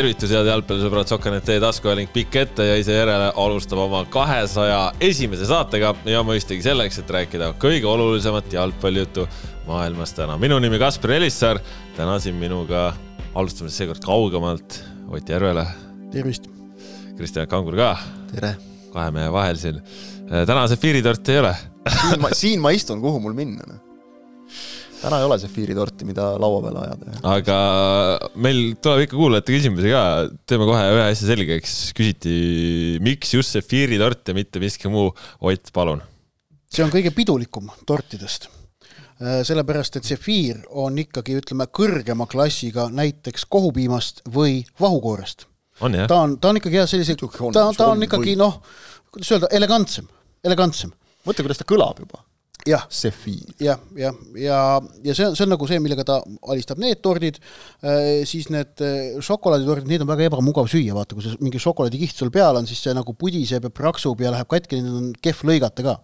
tervitus, head jalgpallisõbrad, Sokkernet teie taskuhääling pikk ette ja ise järele alustab oma kahesaja esimese saatega ja mõistagi selleks, et rääkida kõige olulisemat jalgpallijuttu maailmas täna. minu nimi Kaspar Elissaar, täna siin minuga alustame seekord kaugemalt Ott Järvele. tervist. Kristjan Kangur ka. tere. kahe mehe vahel siin. täna sefiiritorti ei ole siin ma, siin ma istun, kuhu mul minna noh täna ei ole sefiiritorti, mida laua peale ajada. aga meil tuleb ikka kuulajate küsimusi ka, teeme kohe ühe asja selgeks. küsiti, miks just sefiiritort ja mitte miski muu. Ott, palun. see on kõige pidulikum tortidest. Äh, sellepärast, et sefiir on ikkagi, ütleme, kõrgema klassiga näiteks kohupiimast või vahukoorest. ta on, ta on ikkagi jah, sellise, ta, ta on ikkagi noh, kuidas öelda, elegantsem, elegantsem. mõtle, kuidas ta kõlab juba jah, jah, jah, ja, ja see on, see on nagu see, millega ta alistab need tordid äh,, siis need äh, šokolaaditordid, neid on väga ebamugav süüa, vaata, kui see mingi šokolaadikiht sul peal on, siis see nagu pudiseb ja praksub ja läheb katki, neid on kehv lõigata ka.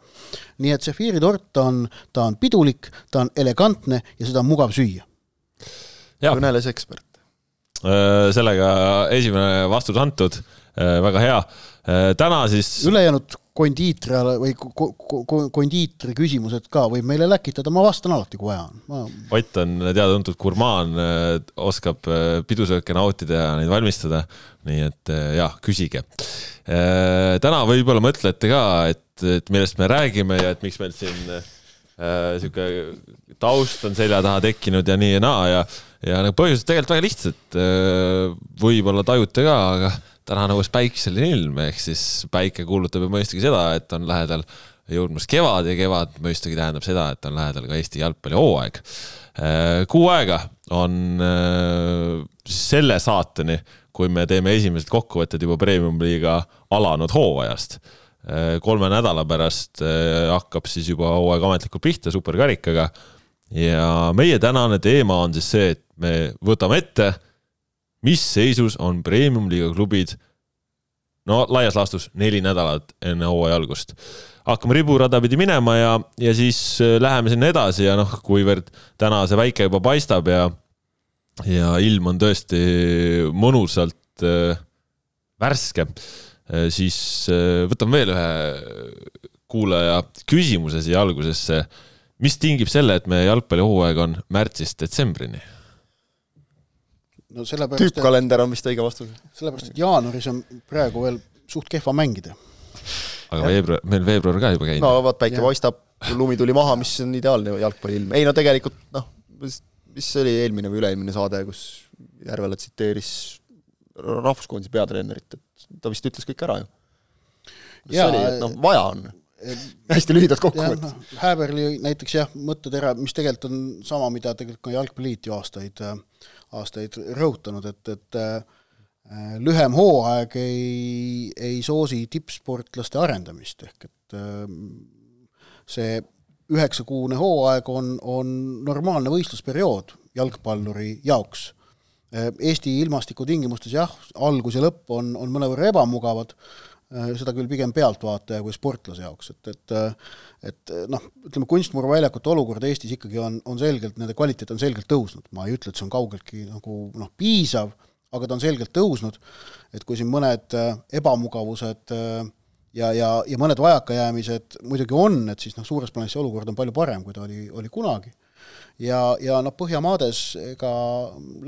nii et sefiiritort on, ta on pidulik, ta on elegantne ja seda on mugav süüa. kõneles ekspert. Äh, sellega esimene vastus antud, väga hea. Äh, täna siis ülejäänud kondiitrile või kondiitri küsimused ka võib meile läkitada, ma vastan alati, kui vaja on ma.... Ott on teada-tuntud gurmaan, oskab äh, pidusööke nautida ja neid valmistada. nii et äh, jah, küsige. Äh, täna võib-olla mõtlete ka, et, et millest me räägime ja et miks meil siin sihuke taust on selja taha tekkinud ja nii ja naa ja, ja need põhjused tegelikult väga lihtsad. võib-olla tajute ka, aga täna on õues päikseline ilm, ehk siis päike kuulutab ju mõistagi seda, et on lähedal jõudmas kevad ja kevad mõistagi tähendab seda, et on lähedal ka Eesti jalgpallihooaeg. Äh, kuu aega on äh, selle saateni, kui me teeme esimesed kokkuvõtted juba premium-liiga alanud hooajast. Äh, kolme nädala pärast hakkab siis juba hooaeg ametlikult pihta superkarikaga. ja meie tänane teema on siis see, et me võtame ette mis seisus on premium-liiga klubid no laias laastus neli nädalat enne hooaja algust. hakkame riburada pidi minema ja, ja siis äh, läheme sinna edasi ja noh, kuivõrd täna see päike juba paistab ja, ja ilm on tõesti mõnusalt äh, värske äh,, siis äh, võtame veel ühe kuulaja küsimuse siia algusesse. mis tingib selle, et meie jalgpallihooaeg on märtsist detsembrini? No sellepärast tüüpkalender on vist õige vastus. sellepärast, et jaanuaris on praegu veel suht kehva mängida. aga veebruar, meil veebruar ka juba käinud. no vot, päike paistab, lumi tuli maha, mis on ideaalne jalgpalliilm. ei no tegelikult noh, mis see oli eelmine või üle-eelmine saade, kus Järvela tsiteeris rahvuskoondise peatreenerit, et ta vist ütles kõik ära ju. mis see oli, et noh, vaja on hästi lühidalt kokku võttes no,. Häberli näiteks jah, mõttetera, mis tegelikult on sama, mida tegelikult ka Jalgpalliliit ju aastaid äh, aastaid rõhutanud, et, et äh, lühem hooaeg ei, ei soosi tippsportlaste arendamist, ehk et äh, see üheksakuune hooaeg on, on normaalne võistlusperiood jalgpalluri jaoks. Äh, Eesti ilmastikutingimustes jah, algus ja lõpp on, on mõnevõrra ebamugavad, seda küll pigem pealtvaataja kui sportlase jaoks, et, et et noh, ütleme kunstmuruväljakute olukord Eestis ikkagi on, on selgelt, nende kvaliteet on selgelt tõusnud, ma ei ütle, et see on kaugeltki nagu noh, piisav, aga ta on selgelt tõusnud, et kui siin mõned äh, ebamugavused äh, ja, ja, ja mõned vajakajäämised muidugi on, et siis noh, suures plaanis see olukord on palju parem, kui ta oli, oli kunagi ja, ja noh, Põhjamaades ega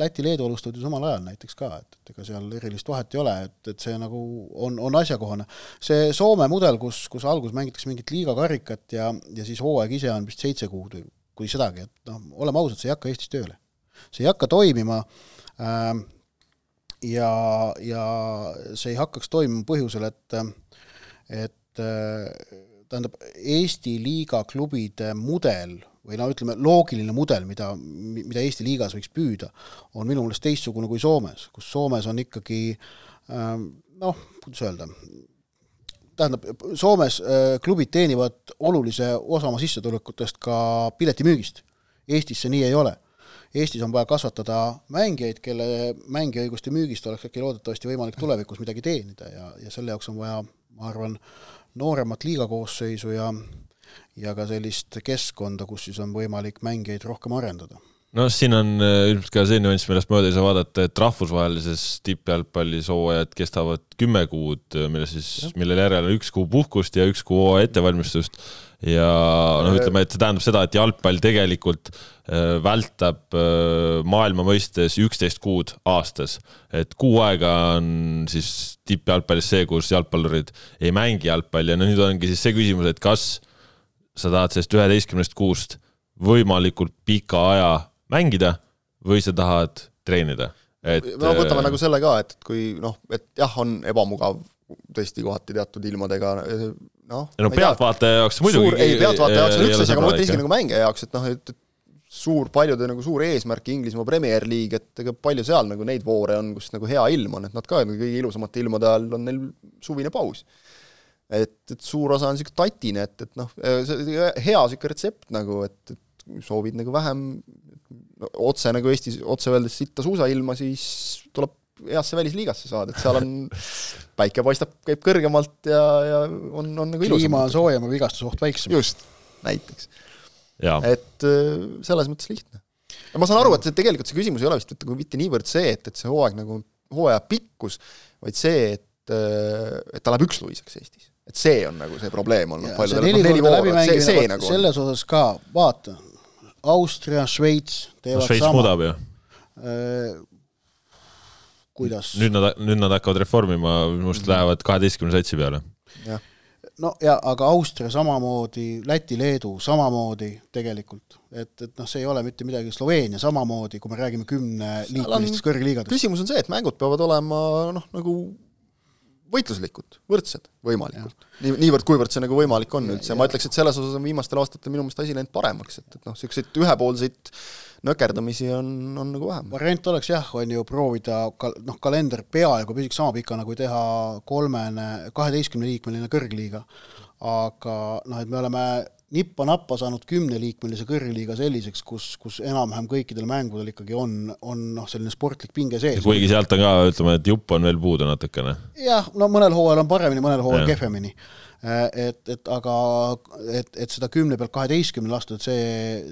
Läti-Leedu alustavad ju samal ajal näiteks ka, et, et ega seal erilist vahet ei ole, et, et see nagu on, on asjakohane. see Soome mudel, kus, kus alguses mängitakse mingit liigakarikat ja, ja siis hooaeg ise on vist seitse kuud või kui sedagi, et noh, oleme ausad, see ei hakka Eestis tööle. see ei hakka toimima äh, ja, ja see ei hakkaks toimuma põhjusel, et, et äh, tähendab, Eesti liiga klubide mudel või no ütleme, loogiline mudel, mida, mida Eesti liigas võiks püüda, on minu meelest teistsugune kui Soomes, kus Soomes on ikkagi ähm, noh, kuidas öelda, tähendab, Soomes äh, klubid teenivad olulise osa oma sissetulekutest ka piletimüügist. Eestis see nii ei ole. Eestis on vaja kasvatada mängijaid, kelle mängiõiguste müügist oleks äkki loodetavasti võimalik tulevikus midagi teenida ja, ja selle jaoks on vaja, ma arvan, nooremat liigakoosseisu ja ja ka sellist keskkonda, kus siis on võimalik mängijaid rohkem arendada. noh, siin on äh, ilmselt ka see nüanss, millest mööda ei saa vaadata, et rahvusvahelises tippjalgpallis hooajad kestavad kümme kuud, mille siis, millel järel on üks kuu puhkust ja üks kuu hooaja ettevalmistust. ja noh, ütleme, et see tähendab seda, et jalgpall tegelikult äh, vältab äh, maailma mõistes üksteist kuud aastas. et kuu aega on siis tippjalgpallis see, kus jalgpallurid ei mängi jalgpalli ja no nüüd ongi siis see küsimus, et kas sa tahad sellest üheteistkümnest kuust võimalikult pika aja mängida või sa tahad treenida, et no võtame äh, nagu selle ka, et kui noh, et jah, on ebamugav tõesti kohati teatud ilmadega noh. no pealtvaataja jaoks muidugi. ei, pealtvaataja jaoks on üks asi, aga ma mõtlen isegi nagu mängija jaoks, et noh, et, et suur, paljude nagu suur eesmärk Inglismaa Premier League, et ega palju seal nagu neid voore on, kus nagu hea ilm on, et nad ka kõige ilusamate ilmade ajal on neil suvine paus. Et, et suur osa on niisugune tatine, et, et noh, see hea niisugune retsept nagu, et, et soovid nagu vähem otse nagu Eestis, otse öeldes sitta suusailma, siis tuleb heasse välisliigasse saada, et seal on, päike paistab, käib kõrgemalt ja, ja on, on nagu ilusam. kliima on soojem ja vigastusoht väiksem. just, näiteks. et äh, selles mõttes lihtne. ma saan aru, et see tegelikult see küsimus ei ole vist nagu mitte niivõrd see, et, et see hooaeg nagu, hooaja pikkus, vaid see, et, äh, et ta läheb üksluiseks Eestis. Et see on nagu see probleem olnud. see neli korda läbimängimine, see, nagu selles osas ka, vaata, Austria, Šveits teevad no, Šveits sama. muudab ju äh, kuidas? nüüd nad, nüüd nad hakkavad reformima, minu arust lähevad kaheteistkümne satsi peale. no ja, aga Austria samamoodi, Läti, Leedu samamoodi tegelikult, et, et noh, see ei ole mitte midagi, Sloveenia samamoodi, kui me räägime kümneliikmelistest kõrgliigadest. küsimus on see, et mängud peavad olema noh, nagu võitluslikud, võrdsed võimalikult. nii, niivõrd, kuivõrd see nagu võimalik on üldse ja ma ütleks, et selles osas on viimastel aastatel minu meelest asi läinud paremaks, et, et noh, niisuguseid ühepoolseid nõkerdamisi on, on nagu vähem. variant oleks jah, on ju proovida ka noh, kalender peaaegu püsiks sama pikana, kui teha kolmene, kaheteistkümneliikmeline kõrgliiga, aga noh, et me oleme nippa-nappa saanud kümneliikmelise kõrgliiga selliseks, kus, kus enam-vähem kõikidel mängudel ikkagi on, on noh, selline sportlik pinge sees. kuigi sealt on ka, ütleme, et jupp on veel puudu natukene. jah, no mõnel hooajal on paremini, mõnel hooajal kehvemini Äh, et, et aga et, et seda kümne pealt kaheteistkümnele astuda, see,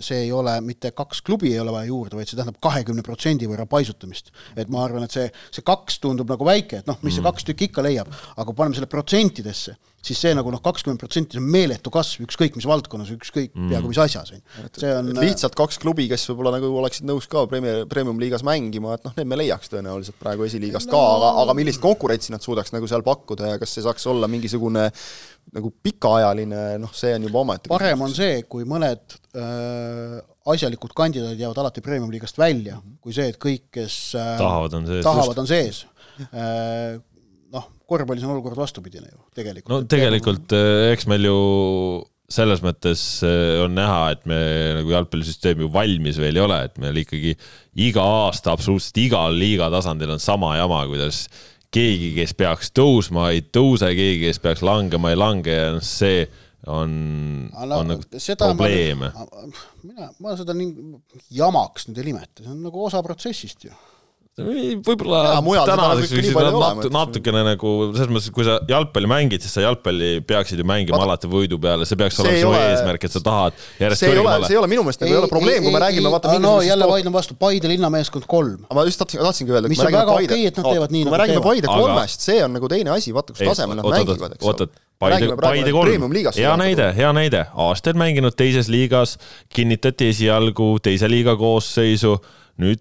see ei ole mitte kaks klubi ei ole vaja juurde, vaid see tähendab kahekümne protsendi võrra paisutamist. et ma arvan, et see, see kaks tundub nagu väike, et noh, mis see mm. kaks tükki ikka leiab, aga paneme selle protsentidesse, siis see nagu noh, kakskümmend protsenti on meeletu kasv ükskõik mis valdkonnas, ükskõik mm. peaaegu mis asjas, on ju. see on lihtsalt kaks klubi, kes võib-olla nagu oleksid nõus ka Premier, Premium-liigas mängima, et noh, need me leiaks tõenäoliselt praegu esiliigast no. ka, aga, aga millist konkurentsi nad suudaks nagu seal pakkuda ja kas see saaks olla mingisugune nagu pikaajaline, noh, see on juba omaette parem on see, kui mõned äh, asjalikud kandidaadid jäävad alati premium-liigast välja, kui see, et kõik, kes äh, tahavad, on sees, tahavad, on sees. Äh, korvpallis on olukord vastupidine ju tegelikult. no tegelikult äh, eks meil ju selles mõttes äh, on näha, et me nagu jalgpallisüsteem ju valmis veel ei ole, et meil ikkagi iga aasta absoluutselt igal liiga tasandil on sama jama, kuidas keegi, kes peaks tõusma, ei tõuse, keegi, kes peaks langema, ei lange ja noh, see on no,, on nagu probleem. mina, ma seda nii jamaks nüüd ei nimeta, see on nagu osa protsessist ju võib-olla tänaseks võiksid nad nat natukene nagu selles mõttes, kui sa jalgpalli mängid, siis sa jalgpalli peaksid ju mängima Vaata, alati võidu peale, see peaks see olema sinu ole... eesmärk, et sa tahad järjest see kõrgemale. see ei ole minu meelest nagu ei ole probleem, kui me räägime vaata no jälle vaidlen vastu, Paide linnameeskond kolm. ma just tahtsin, tahtsingi öelda, mis on väga okei, et nad teevad nii, nagu teevad. kui me räägime Paide kolmest, see on nagu teine asi, vaata kus tasemel nad mängivad, eks ole. Paide, Paide kolm, hea näide, hea näide, aastaid mänginud teises liigas, kinnitati esialgu teise liiga koosseisu, nüüd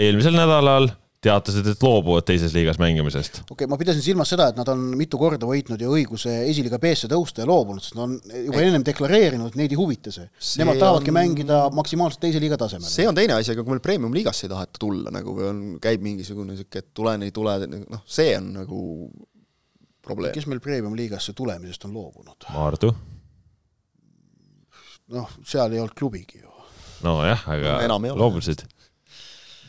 eelmisel nädalal teatasid, et loobuvad teises liigas mängimisest. okei okay,, ma pidasin silmas seda, et nad on mitu korda võitnud ju õiguse esiliiga B-sse tõusta ja loobunud, sest nad on juba ennem deklareerinud, et neid ei huvita see, see. Nemad tahavadki on... mängida maksimaalselt teise liiga tasemel. see on teine asi, aga kui meil premium-liigasse ei taheta tulla nagu või on, käib mingisugune niisugune, et tulen, ei tule, noh, see on nagu probleem. kes meil premium-liigasse tulemisest on loobunud? Maardu. noh, seal ei olnud klubigi ju. nojah, aga loobusid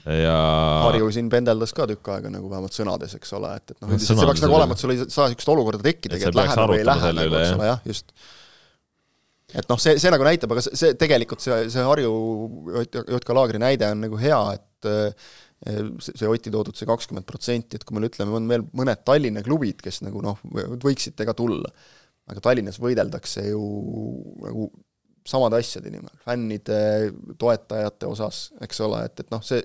ja Harju siin pendeldas ka tükk aega nagu vähemalt sõnades, eks ole, et, et noh, üldiselt see peaks nagu olema, et sul ei saa niisugust olukorda tekkidagi, et läheb või ei lähe nagu, eks ole, jah, just. et noh, see, see nagu näitab, aga see, see tegelikult see, see Harju JK Laagri näide on nagu hea, et eh, see Oti toodud see kakskümmend protsenti, et kui me ütleme, on veel mõned Tallinna klubid, kes nagu noh, võiksid ka tulla, aga Tallinnas võideldakse ju nagu samade asjade nimel, fännide, toetajate osas, eks ole, et, et noh, see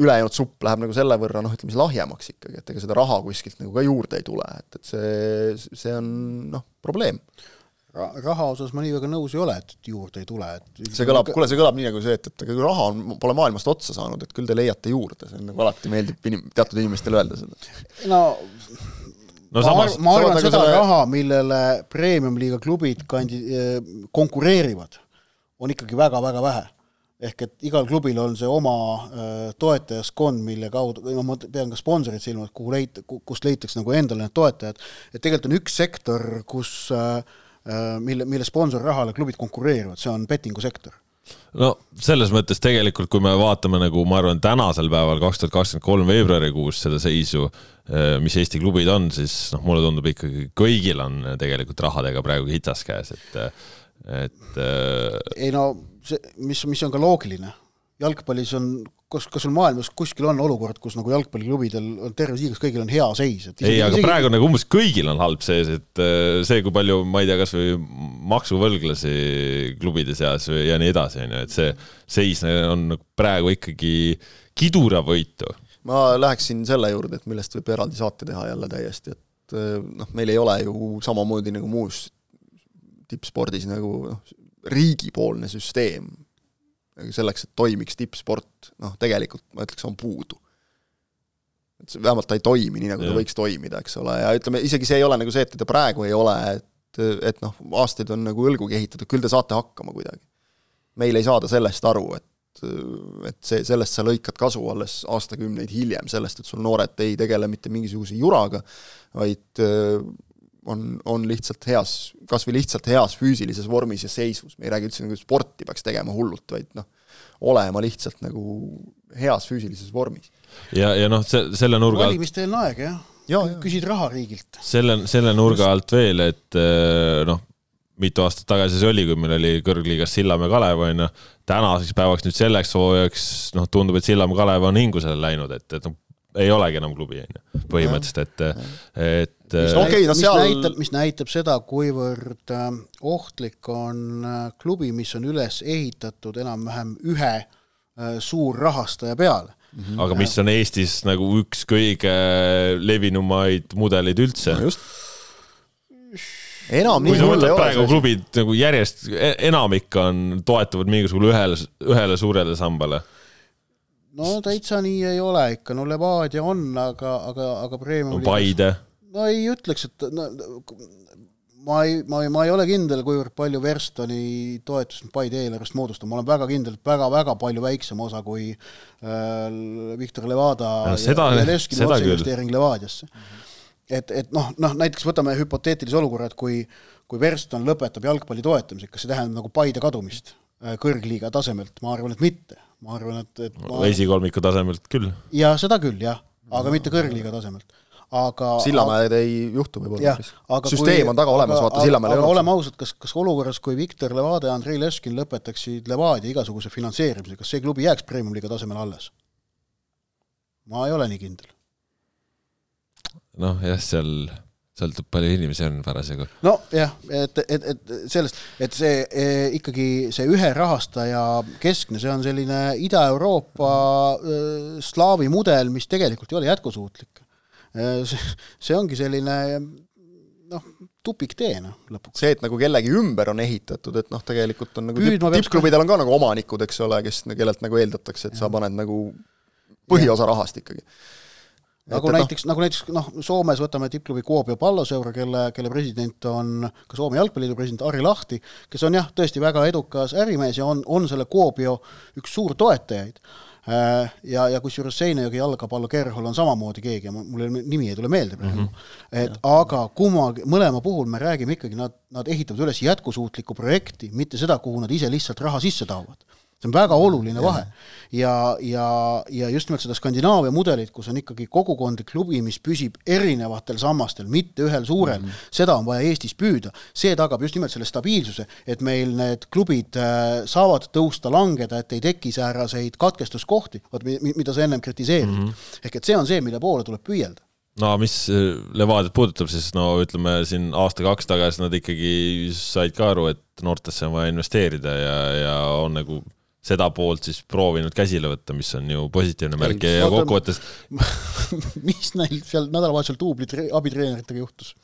ülejäänud supp läheb nagu selle võrra noh, ütleme siis lahjemaks ikkagi, et ega seda raha kuskilt nagu ka juurde ei tule, et, et see, see on noh, probleem raha osas ma nii väga nõus ei ole, et juurde ei tule, et see kõlab, kuule, see kõlab nii nagu see, et, et aga kui raha on, pole maailmast otsa saanud, et küll te leiate juurde, see on nagu alati meeldib inim-, teatud inimestele öelda seda. no no ma, samas, ma arvan, seda selle... raha, millele premium-liiga klubid kandi-, konkureerivad, on ikkagi väga-väga vähe ehk et igal klubil on see oma äh, toetajaskond, mille kaudu, no ma pean ka sponsorid silmas, kuhu leit-, kust leitakse nagu endale need toetajad, et tegelikult on üks sektor, kus äh, äh mille, mille sponsorrahale klubid konkureerivad, see on bettingusektor no selles mõttes tegelikult, kui me vaatame nagu ma arvan, tänasel päeval, kaks tuhat kakskümmend kolm veebruarikuus seda seisu, mis Eesti klubid on, siis noh, mulle tundub ikkagi kõigil on tegelikult rahadega praegu hitsas käes, et et ei no see, mis, mis on ka loogiline, jalgpallis on, kas, kas sul maailmas kuskil on olukord, kus nagu jalgpalliklubidel on terves liigas kõigil on hea seis, et ei, aga isegi... praegu nagu umbes kõigil on halb seis, et äh, see, kui palju, ma ei tea, kas või maksuvõlglasi klubide seas või ja nii edasi, on ju, et see seis on nagu praegu ikkagi kiduravõitu. ma läheksin selle juurde, et millest võib eraldi saate teha jälle täiesti, et äh, noh, meil ei ole ju samamoodi nagu muus tippspordis nagu noh, riigipoolne süsteem selleks, et toimiks tippsport, noh tegelikult ma ütleks, on puudu. et see, vähemalt ta ei toimi nii, nagu ja. ta võiks toimida, eks ole, ja ütleme, isegi see ei ole nagu see, et teda praegu ei ole, et, et noh, aastaid on nagu õlgugi ehitatud, küll te saate hakkama kuidagi. meil ei saada sellest aru, et et see, sellest sa lõikad kasu alles aastakümneid hiljem, sellest, et sul noored ei tegele mitte mingisuguse juraga, vaid on, on lihtsalt heas, kas või lihtsalt heas füüsilises vormis ja seisus, me ei räägi üldse nagu sporti peaks tegema hullult, vaid noh, olema lihtsalt nagu heas füüsilises vormis. ja, ja noh, see, selle nurga alt valimiste-eelne aeg, jah ja, ja. küsid raha riigilt. selle, selle nurga alt veel, et eh, noh, mitu aastat tagasi see oli, kui meil oli kõrgliigas Sillamäe Kalev, on ju, tänaseks päevaks nüüd selleks hooajaks, noh, tundub, et Sillamäe Kalev on hingusele läinud, et, et noh, ei olegi enam klubi, on ju, põhimõtteliselt, et, et mis, okay, no seal... mis näitab, mis näitab seda, kuivõrd äh, ohtlik on äh, klubi, mis on üles ehitatud enam-vähem ühe äh, suurrahastaja peale mm. -hmm. aga mis on Eestis nagu üks kõige levinumaid mudeleid üldse no. enam kui sa võtad praegu klubid nagu järjest, e-, enamik on, toetuvad mingisugusele ühele, ühele suurele sambale no täitsa nii ei ole ikka, no Levadia on, aga, aga, aga Premium no, Paide. No ei ütleks, et no, ma ei, ma ei, ma ei ole kindel, kuivõrd palju Verstoni toetust Paide eelarvest moodustab, ma olen väga kindel, et väga-väga palju väiksem osa kui äh, Viktor Levada no, seda, ja Leskini otseinvesteering Levadiasse. et, et noh, noh näiteks võtame hüpoteetilise olukorra, et kui kui Verston lõpetab jalgpalli toetamise, kas see tähendab nagu Paide kadumist äh, kõrgliiga tasemelt, ma arvan, et mitte. Ma arvan, et, et ma... esikolmiku tasemelt küll. ja seda küll, jah, aga mitte kõrgliiga tasemelt aga Sillamäed aga, ei juhtu võib-olla. süsteem kui, on taga olemas, vaata Sillamäel ei ole. oleme ausad, kas, kas olukorras, kui Viktor Levadia ja Andrei Leskin lõpetaksid Levadia igasuguse finantseerimise, kas see klubi jääks Premium-liiga tasemele alles? ma ei ole nii kindel. noh, jah, seal sõltub, palju inimesi on parasjagu. nojah, et, et, et sellest, et see e, ikkagi see ühe rahastaja keskne, see on selline Ida-Euroopa e, slaavi mudel, mis tegelikult ei ole jätkusuutlik. E, see ongi selline noh, tupiktee noh, lõpuks. see, et nagu kellegi ümber on ehitatud, et noh, tegelikult on nagu tippklubidel on ka nagu omanikud, eks ole, kes, kellelt nagu eeldatakse, et ja. sa paned nagu põhiosa rahast ikkagi nagu et, näiteks no., nagu näiteks noh, Soomes võtame tippklubi Kuopio palloseura, kelle, kelle president on ka Soome Jalgpalliliidu president Ari Lahti, kes on jah, tõesti väga edukas ärimees ja on, on selle Kuopio üks suur toetajaid. Äh, ja, ja kusjuures Seinäjogi jalgapallo Kerhol on samamoodi keegi, mul nimi ei tule meelde praegu mm, -hmm. et ja. aga kumma, mõlema puhul me räägime ikkagi, nad, nad ehitavad üles jätkusuutlikku projekti, mitte seda, kuhu nad ise lihtsalt raha sisse taovad see on väga oluline vahe. ja, ja, ja just nimelt seda Skandinaavia mudelit, kus on ikkagi kogukondlik klubi, mis püsib erinevatel sammastel, mitte ühel suurel mm, -hmm. seda on vaja Eestis püüda. see tagab just nimelt selle stabiilsuse, et meil need klubid äh, saavad tõusta, langeda, et ei teki sääraseid katkestuskohti, vot mida sa ennem kritiseerisid mm. -hmm. ehk et see on see, mille poole tuleb püüelda no mis Levadiat puudutab, siis no ütleme siin aasta-kaks tagasi nad ikkagi said ka aru, et noortesse on vaja investeerida ja, ja on nagu seda poolt siis proovinud käsile võtta, mis on ju positiivne märk. Ja, ja kokkuvõttes mis neil seal nädalavahetusel duubli abitreeneritega juhtus?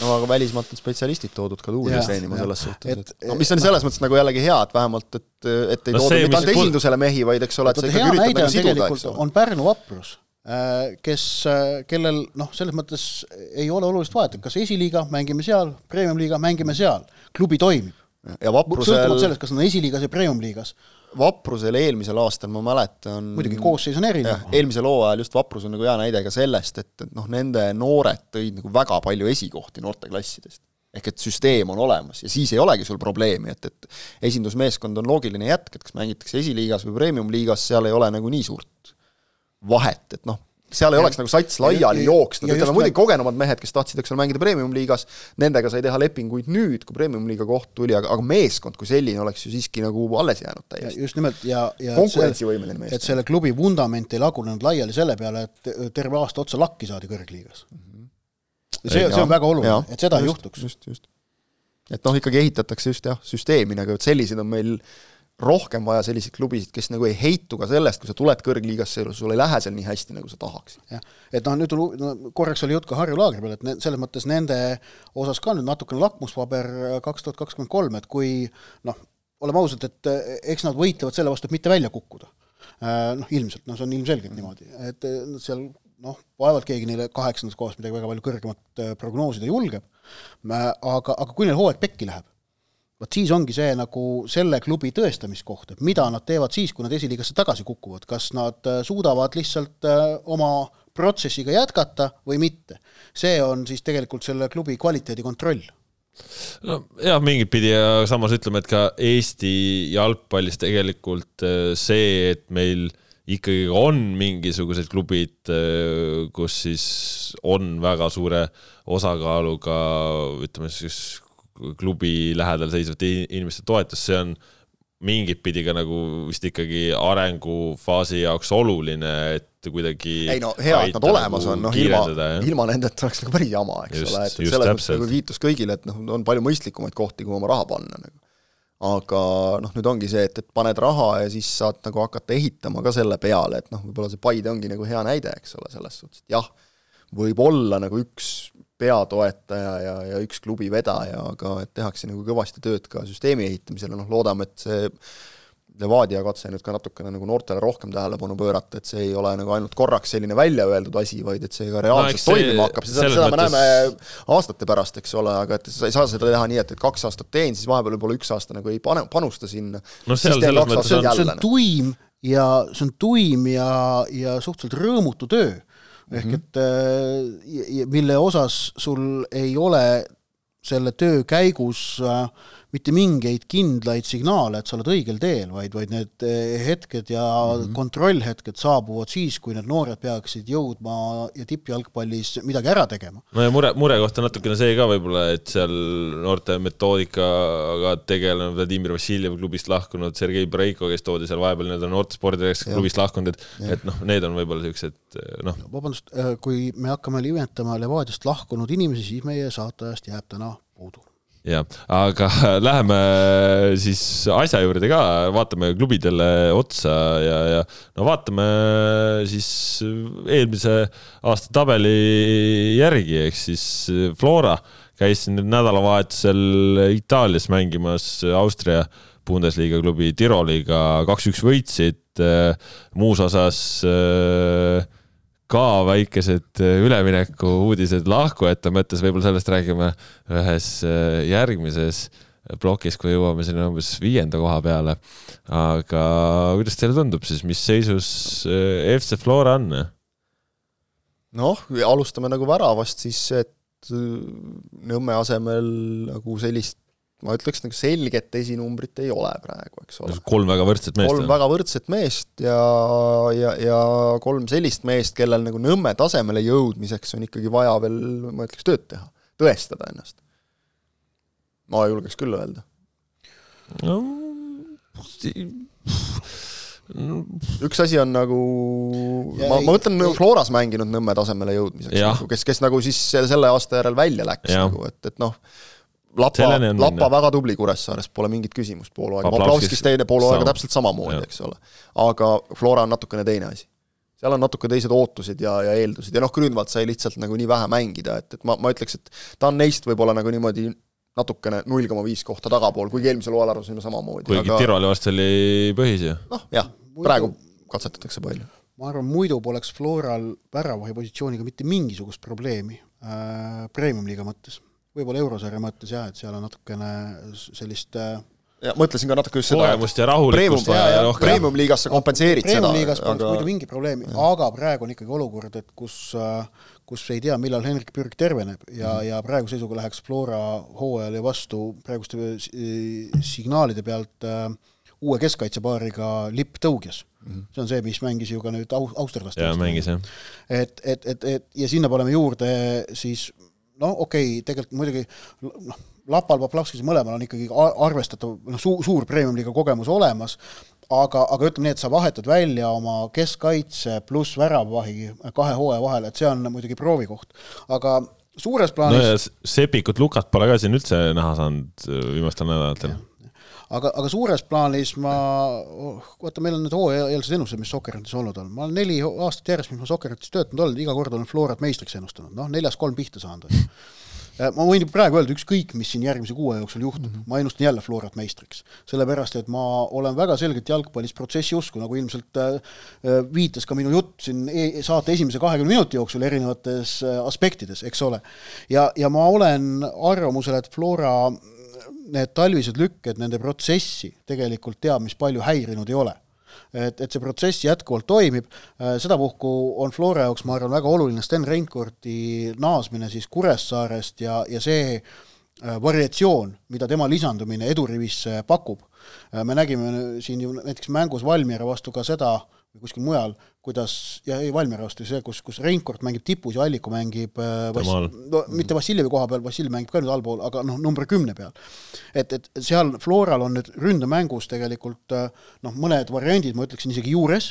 No aga välismaalt on spetsialistid toodud ka duublis treenima selles suhtes, et, et no mis on selles mõttes nagu jällegi hea, et vähemalt, et, et ei no tooda mitte ainult esindusele mehi, vaid eks ole, et sa ikkagi üritad nagu siduda, eks ole. on Pärnu vaprus äh, kes, äh, kellel noh, selles mõttes ei ole olulist vahet, et kas esiliiga, mängime seal, premium-liiga, mängime seal, klubi toimib ja Vaprusel sõltumata sellest, kas on esiliigas ja premium-liigas. Vaprusel eelmisel aastal, ma mäletan muidugi koosseis on erinev. eelmisel hooajal just Vaprus on nagu hea näide ka sellest, et, et noh, nende noored tõid nagu väga palju esikohti noorteklassidest. ehk et süsteem on olemas ja siis ei olegi sul probleemi, et, et esindusmeeskond on loogiline jätk, et kas mängitakse esiliigas või premium-liigas, seal ei ole nagu nii suurt vahet, et noh, seal ei ja, oleks nagu sats laiali jooksnud, ütleme muidugi kogenumad mehed, kes tahtsid, eks ole, mängida premium-liigas, nendega sai teha lepinguid nüüd, kui premium-liiga koht tuli, aga, aga meeskond kui selline oleks ju siiski nagu alles jäänud täiesti. just nimelt ja, ja konkurentsivõimeline meeskond. et selle klubi vundament ei lagunenud laiali selle peale, et terve aasta otsa lakki saadi kõrgliigas mm. -hmm. see, see on väga oluline, et seda just, ei juhtuks. just, just. et noh, ikkagi ehitatakse just jah, süsteemi nagu, et selliseid on meil äh, rohkem vaja selliseid klubisid, kes nagu ei heitu ka sellest, kui sa tuled kõrgliigasse sul ei lähe seal nii hästi, nagu sa tahaksid. jah, et noh, nüüd on, no korraks oli jutt ka Harju laagri peal, et ne, selles mõttes nende osas ka nüüd natukene lakmuspaber kaks tuhat kakskümmend kolm, et kui noh, oleme ausad, et eks nad võitlevad selle vastu, et mitte välja kukkuda. Äh, noh, ilmselt, noh, see on ilmselgelt niimoodi, et seal noh, vaevalt keegi neile kaheksandas kohas midagi väga palju kõrgemat äh, prognoosida julgeb, äh, aga, aga kui neil hooaeg pekki läheb, vot siis ongi see nagu selle klubi tõestamiskoht, et mida nad teevad siis, kui nad esiliigasse tagasi kukuvad, kas nad äh, suudavad lihtsalt äh, oma protsessiga jätkata või mitte. see on siis tegelikult selle klubi kvaliteedi kontroll no jah, mingit pidi ja samas ütleme, et ka Eesti jalgpallis tegelikult äh, see, et meil ikkagi on mingisugused klubid, kus siis on väga suure osakaaluga ütleme siis klubi lähedal seisvate inimeste toetus, see on mingit pidi ka nagu vist ikkagi arengufaasi jaoks oluline, et kuidagi ei no hea, et nad olemas on, noh ilma, ilma nendeta oleks nagu päris jama, eks just, ole, et, selles mõttes nagu kiitus kõigile, et noh, on palju mõistlikumaid kohti, kuhu oma raha panna nagu. aga noh, nüüd ongi see, et, et paned raha ja siis saad nagu hakata ehitama ka selle peale, et noh, võib-olla see Paide ongi nagu hea näide, eks ole, selles suhtes, et jah, võib olla nagu üks peatoetaja ja, ja üks klubi vedaja, aga et tehakse nagu kõvasti tööd ka süsteemi ehitamisel ja noh, loodame, et see Levadia katse nüüd ka natukene nagu noortele rohkem tähelepanu pöörata, et see ei ole nagu ainult korraks selline välja öeldud asi, vaid et see ka reaalselt no, toimima hakkab, seda, seda me mõttes... näeme aastate pärast, eks ole, aga et sa ei saa seda teha nii, et, et kaks aastat teen, siis vahepeal võib-olla üks aasta nagu ei pane, panusta sinna. no seal selles mõttes on, see on tuim ja see on tuim ja, ja suhteliselt rõõmutu töö ehk mm -hmm. et äh, mille osas sul ei ole selle töö käigus äh, mitte mingeid kindlaid signaale, et sa oled õigel teel, vaid, vaid need eh, hetked ja mm -hmm. kontrollhetked saabuvad siis, kui need noored peaksid jõudma ja tippjalgpallis midagi ära tegema. no ja mure, murekoht on natukene see ka võib-olla, et seal noorte metoodikaga tegelenud Vladimir Vassiljev klubist lahkunud, Sergei Breiko, kes toodi seal vahepeal nii-öelda noortespordiks klubist lahkunud, et, et noh, need on võib-olla niisugused noh. vabandust, äh, kui me hakkame nimetama Levadiast lahkunud inimesi, siis meie saateajast jääb täna puudu jah, aga läheme siis asja juurde ka, vaatame klubidele otsa ja, ja no vaatame siis eelmise aasta tabeli järgi, ehk siis Flora käis siin nädalavahetusel Itaalias mängimas Austria Bundesliga klubi Tiroliga, kaks-üks võitsid, muus osas äh, ka väikesed äh, ülemineku uudised lahkujate mõttes, võib-olla sellest räägime ühes äh, järgmises plokis, kui jõuame sinna umbes viienda koha peale. aga kuidas teile tundub siis, mis seisus äh, FC Flora on? noh, alustame nagu väravast siis, et Nõmme asemel nagu sellist ma ütleks, nagu selget esinumbrit ei ole praegu, eks ole. kolm väga võrdset meest. kolm väga võrdset meest ja, ja, ja kolm sellist meest, kellel nagu Nõmme tasemele jõudmiseks on ikkagi vaja veel, ma ütleks, tööd teha, tõestada ennast. ma julgeks küll öelda. no üks asi on nagu, ma, ma mõtlen nagu Floras mänginud Nõmme tasemele jõudmiseks, nagu, kes, kes nagu siis selle aasta järel välja läks ja. nagu, et, et noh, Lapa, Lapa väga tubli Kuressaares, pole mingit küsimust pool aega, Poplavskis teine pool aega täpselt samamoodi, eks ole. aga Flora on natukene teine asi. seal on natuke teised ootused ja, ja eeldused ja noh, Grünwald sai lihtsalt nagu nii vähe mängida, et, et ma, ma ütleks, et ta on neist võib-olla nagu niimoodi natukene null koma viis kohta tagapool, kuigi eelmisel hooajal arvasime samamoodi. kuigi aga... Tiroli vastu oli põhis ju. noh, jah, praegu katsetatakse palju. ma arvan, muidu poleks Floral väravahi positsiooniga mitte mingisugust probleemi äh, premium-liiga mõttes. Võib-olla eurosarja mõttes jah, et seal on natukene sellist äh, ja mõtlesin ka natuke just seda vaja rohkem. Premium-liigas sa kompenseerid Premium seda. Premium-liigas poleks aga... muidu mingit probleemi, aga praegu on ikkagi olukord, et kus äh, kus ei tea, millal Henrik Pürg terveneb ja mm., ja praeguse seisuga läheks Flora hooajale vastu praeguste äh, signaalide pealt äh, uue keskkaitsepaariga Lipp Tõugjas mm. -hmm. see on see, mis mängis ju ka nüüd au-, austerlaste jaa, mängis jah. et, et, et, et ja sinna paneme juurde siis no okei okay,, tegelikult muidugi noh, Lapal, Poplavskis mõlemal on ikkagi arvestatav noh, suur, suur premium-liiga kogemus olemas, aga, aga ütleme nii, et sa vahetad välja oma keskkaitse pluss väravavahi kahe hooaja vahel, et see on muidugi proovikoht. aga suures plaanis no ja Sepikut, Lukat pole ka siin üldse näha saanud äh, viimastel nädalatel. Aga, aga suures plaanis ma, oh, vaata, meil on need hooajaeelsed ennustused, mis Sokkeratis olnud on, ma olen neli aastat järjest, mis ma Sokkeratis töötanud olen, iga kord olen Florat meistriks ennustanud, noh, neljas kolm pihta saanud, Äh, ma võin praegu öelda ükskõik, mis siin järgmise kuue jooksul juhtub mm, -hmm. ma ennustan jälle Florat meistriks. sellepärast, et ma olen väga selgelt jalgpallis protsessi usku, nagu ilmselt äh, äh, viitas ka minu jutt siin e saate esimese kahekümne minuti jooksul erinevates aspektides, eks ole. ja, ja ma olen arvamusel, et Flora need talvised lükked nende protsessi tegelikult teab, mis palju häirinud ei ole et, et see protsess jätkuvalt toimib, äh, sedapuhku on Flora jaoks, ma arvan, väga oluline Sten Reinkordi naasmine siis Kuressaarest ja, ja see äh, variatsioon, mida tema lisandumine edurivisse pakub. Äh, me nägime siin ju näiteks mängus Valmiera vastu ka seda, või kuskil mujal, kuidas, ja ei, Valmiera vastu see, kus, kus Reinkord mängib tipus ja Alliku mängib äh, Vass, no mitte Vassiljevi koha peal, Vassiljev mängib ka nüüd allpool, aga noh, number kümne peal. et, et seal Floral on nüüd ründemängus tegelikult äh, noh, mõned variandid, ma ütleksin isegi juures,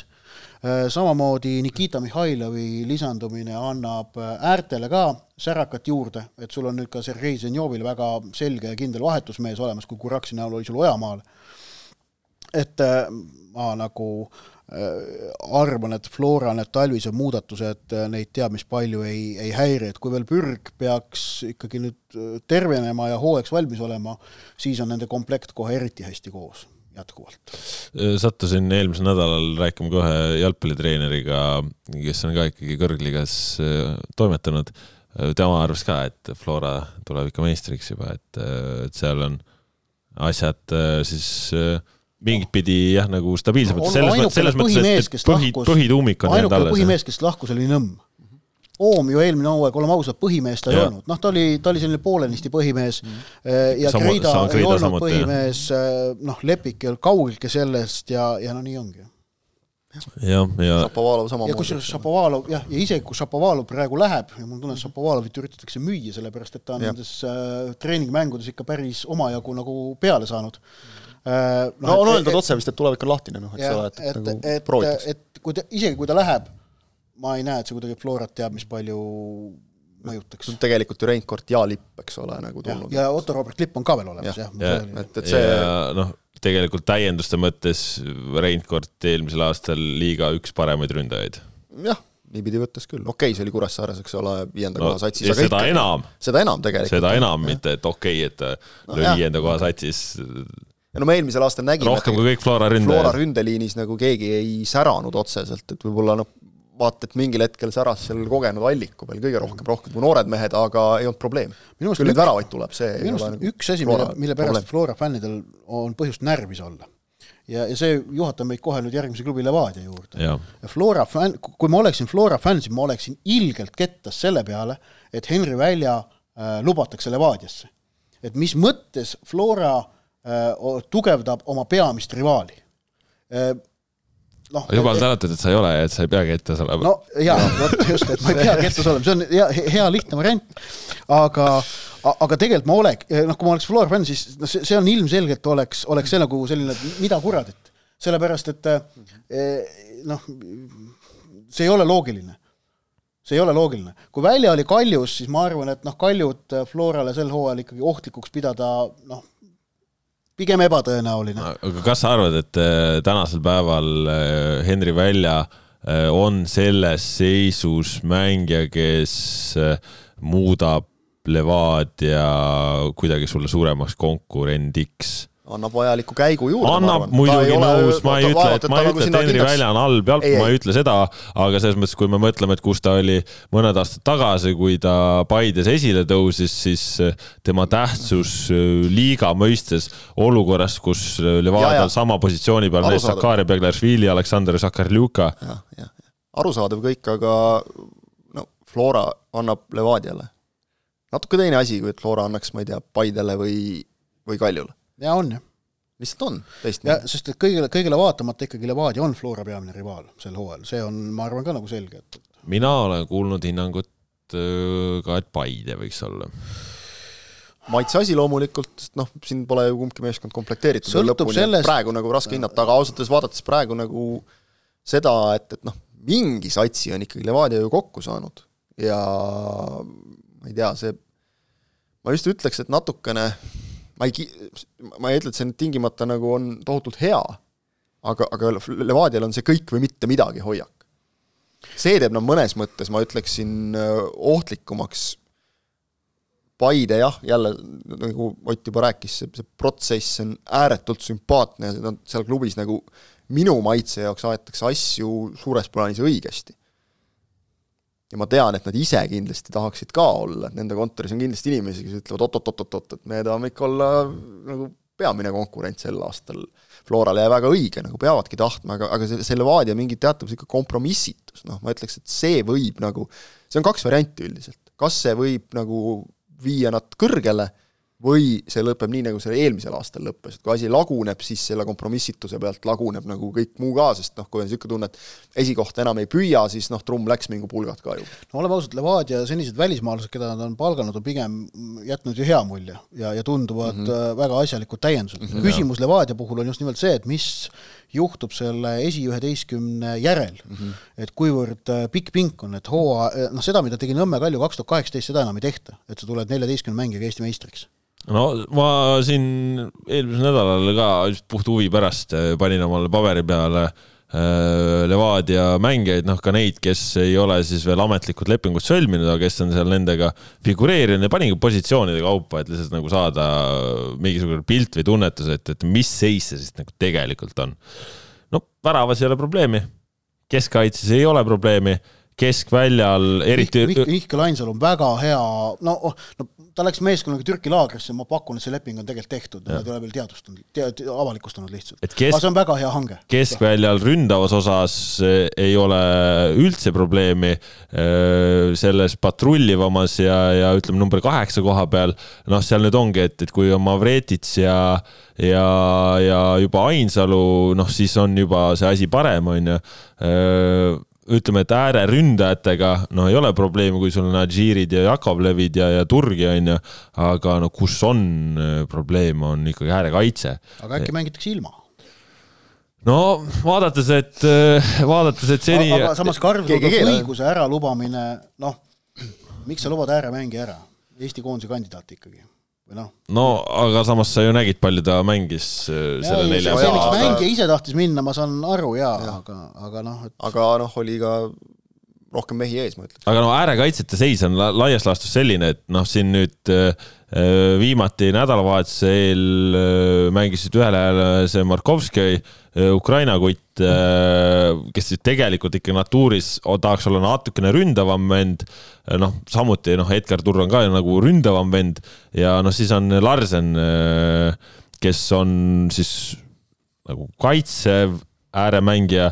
äh, samamoodi Nikita Mihhailovi lisandumine annab äärtele ka särakat juurde, et sul on nüüd ka Sergei Zenjovil väga selge ja kindel vahetusmees olemas, kui Kuraksi näol oli sul Ojamaal. et ma nagu äh, Äh, arvan, et Flora need talvised muudatused äh, neid teab mis palju ei, ei häiri, et kui veel Pürg peaks ikkagi nüüd äh, tervenema ja hooajaks valmis olema, siis on nende komplekt kohe eriti hästi koos jätkuvalt. sattusin eelmisel nädalal rääkima ka ühe jalgpallitreeneriga, kes on ka ikkagi kõrgliigas toimetanud. tema arvas ka, et Flora tuleb ikka meistriks juba, et, et seal on asjad siis mingit pidi jah, nagu stabiilsemalt no,, selles mõttes, selles mõttes, et põhi, põhituumik on jäänud alles. põhimees, kes lahkus, oli Nõmm. Oom ju eelmine hooaeg, oleme ausad, põhimees ta ei olnud, noh, ta oli, ta oli selline poolenisti põhimees mm. ja Sama, Kreida ei olnud samuti, põhimees, äh, noh, Lepik ei olnud kaugeltki sellest ja, ja no nii ongi jah, ja Šapovalov samamoodi. ja kusjuures Šapovalov jah, ja isegi kui Šapovalov praegu läheb ja mul tunne, et Šapovalovit üritatakse müüa, sellepärast et ta on ja. nendes äh, treeningmängudes ikka päris omajagu nagu peale saanud mm Äh, no, no on öeldud otse vist, et tulevik on lahtine, noh, eks ole, et, et nagu et, proovitakse. et kui ta, isegi kui ta läheb, ma ei näe, et see kuidagi Florat teab, mis palju mõjutaks. tegelikult ju Reinkord ja Lipp, eks ole, nagu tulnud. ja Otto Robert Lipp on ka veel olemas ja,, jah. et, et see noh, tegelikult täienduste mõttes Reinkord eelmisel aastal liiga üks paremaid ründajaid. jah, niipidi võttes küll, okei okay,, see oli Kuressaares, eks ole, viienda no, koha satsis. seda ikka, enam. seda enam tegelikult. seda enam, mitte et okei okay,, et no, lõi viienda koha satsis ja no me eelmisel aastal nägime rohkem kui kõik Flora ründajad. Flora ründeliinis nagu keegi ei säranud otseselt, et võib-olla noh, vaata, et mingil hetkel säras seal kogenud Alliku veel kõige rohkem, rohkem kui noored mehed, aga ei olnud probleemi. küll neid väravaid tuleb, see minu arust nagu üks asi, mille, mille pärast probleem. Flora fännidel on põhjust närvis olla ja, ja see juhatab meid kohe nüüd järgmise klubi Levadia juurde. ja Flora fänn, kui ma oleksin Flora fänn, siis ma oleksin ilgelt kettas selle peale, et Henri Välja äh, lubatakse Levadiasse. et mis mõttes Flora tugevdab oma peamist rivaali äh, noh. jumal tänatud, et sa ei ole ja et sa ei pea kettas olema. no jaa, vot just, et ma ei pea kettas olema, see on hea, hea lihtne variant. aga, aga tegelikult ma oleks, noh, kui ma oleks Flora fänn, siis noh, see, see on ilmselgelt oleks, oleks see nagu selline, mida kuradit sellepärast et eh, noh, see ei ole loogiline. see ei ole loogiline. kui välja oli Kaljus, siis ma arvan, et noh, Kaljut Florale sel hooajal ikkagi ohtlikuks pidada noh, pigem ebatõenäoline. aga kas sa arvad, et äh, tänasel päeval äh, Henri Välja äh, on selles seisus mängija, kes muudab Levadia kuidagi sulle suuremaks konkurendiks? Annab vajaliku käigu juurde. annab muidugi nõus, ma ei ütle, et ma ei ütle, et Henri Välja on halb jalg, ma ei ütle seda, aga selles mõttes, kui me mõtleme, et kus ta oli mõned aastad tagasi, kui ta Paides esile tõusis, siis äh, tema tähtsus äh, liiga mõistes olukorras, kus äh, Levadial sama positsiooni peal mees Sakari Beglaršvili, Aleksandr Sakarljuka. arusaadav kõik, aga no Flora annab Levadiale. natuke teine asi, kui et Flora annaks, ma ei tea, Paidele või, või Kaljule ja on, jah. lihtsalt on, teistmoodi. sest et kõigile, kõigile vaatamata ikkagi Levadia on Flora peamine rivaal sel hooajal, see on, ma arvan, ka nagu selge, et mina olen kuulnud hinnangut äh, ka, et Paide võiks olla maitse asi loomulikult, sest noh, siin pole ju kumbki meeskond komplekteeritud lõpuni sellest..., praegu nagu raske hinnata, aga ausalt öeldes vaadates praegu nagu seda, et, et noh, mingi satsi on ikkagi Levadia ju kokku saanud ja ma ei tea, see, ma just ütleks, et natukene ma ei, ma ei ütle, et see nüüd tingimata nagu on tohutult hea, aga, aga Levadial on see kõik või mitte midagi hoiak. see teeb nad mõnes mõttes, ma ütleksin, ohtlikumaks Paide jah, jälle nagu Ott juba rääkis, see, see protsess on ääretult sümpaatne ja nad seal klubis nagu minu maitse jaoks aetakse asju suures plaanis õigesti ja ma tean, et nad ise kindlasti tahaksid ka olla, et nende kontoris on kindlasti inimesi, kes ütlevad oot-oot-oot-oot, et me tahame ikka olla nagu peamine konkurent sel aastal. Florale ja väga õige, nagu peavadki tahtma, aga, aga see, see Levadia mingi teatav niisugune kompromissitus, noh, ma ütleks, et see võib nagu, see on kaks varianti üldiselt, kas see võib nagu viia nad kõrgele või see lõpeb nii, nagu see eelmisel aastal lõppes, et kui asi laguneb, siis selle kompromissituse pealt laguneb nagu kõik muu ka, sest noh, kui on niisugune tunne, et esikohta enam ei püüa, siis noh, trumm läks mingu pulgad ka ju. no oleme ausad, Levadia senised välismaalased, keda nad on palganud, on pigem jätnud ju hea mulje ja, ja tunduvad mm -hmm. väga asjalikud täiendused mm. -hmm. küsimus Levadia puhul on just nimelt see, et mis juhtub selle esiüheteistkümne järel mm, -hmm. et kuivõrd äh, pikk pink on, et hooaja, noh seda, mida tegi Nõmme Kalju kaks tuhat kaheksateist, seda enam ei tehta, et sa tuled neljateistkümne mängijaga Eesti meistriks no ma siin eelmisel nädalal ka puht huvi pärast äh, panin omale paberi peale äh, Levadia mängijaid, noh ka neid, kes ei ole siis veel ametlikult lepingut sõlminud, aga kes on seal nendega figureerinud ja paningi positsioonide kaupa, et lihtsalt nagu saada mingisugune pilt või tunnetus, et, et mis seis see siis nagu tegelikult on. no väravas ei ole probleemi, keskkaitses ei ole probleemi keskväljal, eriti Mihkel Ainsalu on väga hea, no, no ta läks meeskonnaga Türki laagrisse, ma pakun, et see leping on tegelikult tehtud, nad ei ole veel teadvustanud te,, avalikustanud lihtsalt. Aga see on väga hea hange. keskväljal ründavas osas eh, ei ole üldse probleemi, eh, selles patrullivamas ja, ja ütleme, number kaheksa koha peal, noh, seal nüüd ongi, et, et kui on Mavretits ja ja, ja juba Ainsalu, noh, siis on juba see asi parem, on ju eh, ütleme, et ääreründajatega, no ei ole probleemi, kui sul on Adžirid ja Jakovlevid ja, ja Turgi on ju, aga no kus on äh, probleem, on ikkagi äärekaitse. aga äkki mängitakse ilma? no vaadates, et, äh, vaadates, et seni. aga samas Karl-Toomas õiguse äralubamine, noh, miks sa lubad ääremängija ära? Eesti koondise kandidaat ikkagi või noh. no aga samas sa ju nägid, palju ta mängis äh, ja, selle nelja miks mängija ise tahtis minna, ma saan aru jaa ja., aga, aga noh et.... aga noh, oli ka rohkem mehi ees, ma ütleks. aga no äärekaitsjate seis on laias laastus selline, et noh, siin nüüd äh viimati nädalavahetuse eel äh, mängisid ühel ajal see Markovski äh, Ukraina kutt äh,, kes siis tegelikult ikka natuuris tahaks olla natukene ründavam vend. Äh, noh, samuti noh, Edgar Turr on ka nagu ründavam vend ja noh, siis on Larsen äh,, kes on siis nagu kaitsev ääremängija,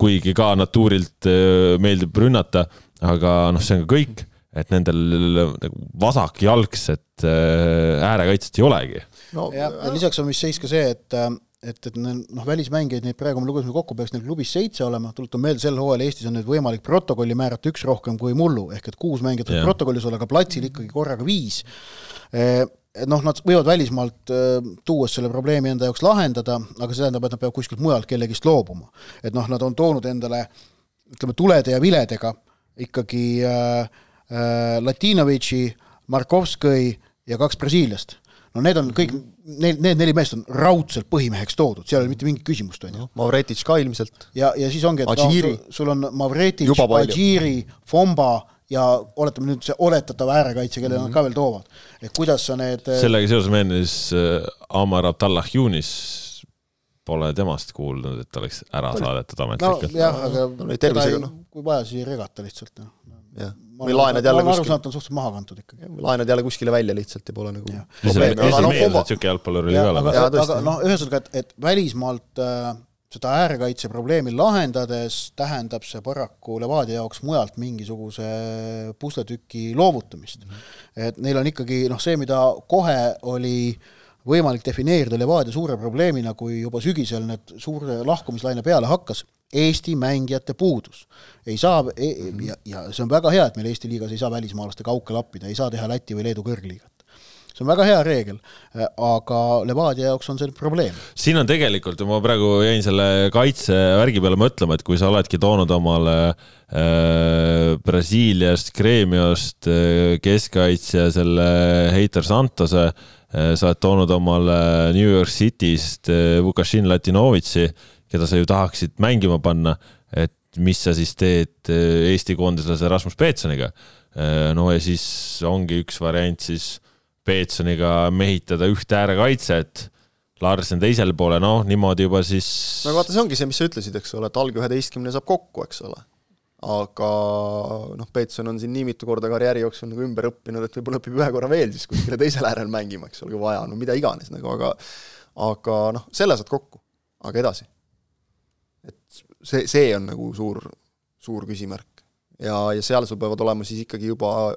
kuigi ka natuurilt äh, meeldib rünnata, aga noh, see on ka kõik, et nendel nagu vasakjalgset äh, äärekaitset ei olegi. no ja, ja lisaks on vist seis ka see, et äh, et, et noh, välismängijaid, neid praegu me lugesime kokku, peaks neil klubis seitse olema, tuletan meelde, sel hooajal Eestis on nüüd võimalik protokolli määrata üks rohkem kui mullu, ehk et kuus mängijat võib protokollis olla, aga platsil ikkagi korraga viis et noh, nad võivad välismaalt tuues selle probleemi enda jaoks lahendada, aga see tähendab, et nad peavad kuskilt mujalt kellegist loobuma. et noh, nad on toonud endale ütleme, tulede ja viledega ikkagi äh, Latinovitši, Markovskõi ja kaks Brasiiliast no need on kõik, need, need neli meest on raudselt põhimeheks toodud, seal ei ole mitte mingit küsimust, on ju. Mavretitš ka ilmselt. ja, ja siis ongi, et Adžiri. no, sul on Mavretitš, Adžiri, Fomba ja oletame nüüd see oletatav äärekaitse, kelle mm -hmm. nad ka veel toovad. et kuidas sa need äh, sellega seoses meenus äh, Amar Abdallah Yunis, pole temast kuulnud, et oleks ära saadetud ametlikult. nojah, aga no, teda ei, kui vaja, siis ei regata lihtsalt, noh jah, või laenad jälle kuskile. aru saanud, on suhteliselt maha kantud ikkagi. laenad jälle kuskile välja lihtsalt ja pole nagu niisugune jalgpallur oli ka olemas. aga, noh, ühesõnaga, et, et välismaalt äh, seda äärekaitse probleemi lahendades tähendab see paraku Levadia jaoks mujalt mingisuguse pusletüki loovutamist mm. -hmm. et neil on ikkagi noh, see, mida kohe oli võimalik defineerida Levadia suure probleemina, kui juba sügisel need suure lahkumislaine peale hakkas, Eesti mängijate puudus. ei saa e, ja, ja see on väga hea, et meil Eesti liigas ei saa välismaalaste kauka lappida, ei saa teha Läti või Leedu kõrgliigat see on väga hea reegel, aga Levadia jaoks on see probleem. siin on tegelikult, ma praegu jäin selle kaitsevärgi peale mõtlema, et kui sa oledki toonud omale äh, Brasiiliast, Gremiost äh, keskkaitsja selle Heitor Santose äh,, sa oled toonud omale New York Cityst Vukašin Latinovitši keda sa ju tahaksid mängima panna, et mis sa siis teed äh, Eesti koondislase Rasmus Peetsoniga. Äh, no ja siis ongi üks variant siis Peetsoniga mehitada ühte äärekaitset, Larsen teisele poole, noh, niimoodi juba siis. no vaata, see ongi see, mis sa ütlesid, eks ole, et alg üheteistkümne saab kokku, eks ole aga noh, Peetson on siin nii mitu korda karjääri jooksul nagu ümber õppinud, et võib-olla õpib ühe korra veel siis kuskile teisele äärel mängima, eks ole, kui vaja, no mida iganes nagu, aga aga noh, selle saad kokku, aga edasi see, see on nagu suur, suur küsimärk. ja, ja seal sul peavad olema siis ikkagi juba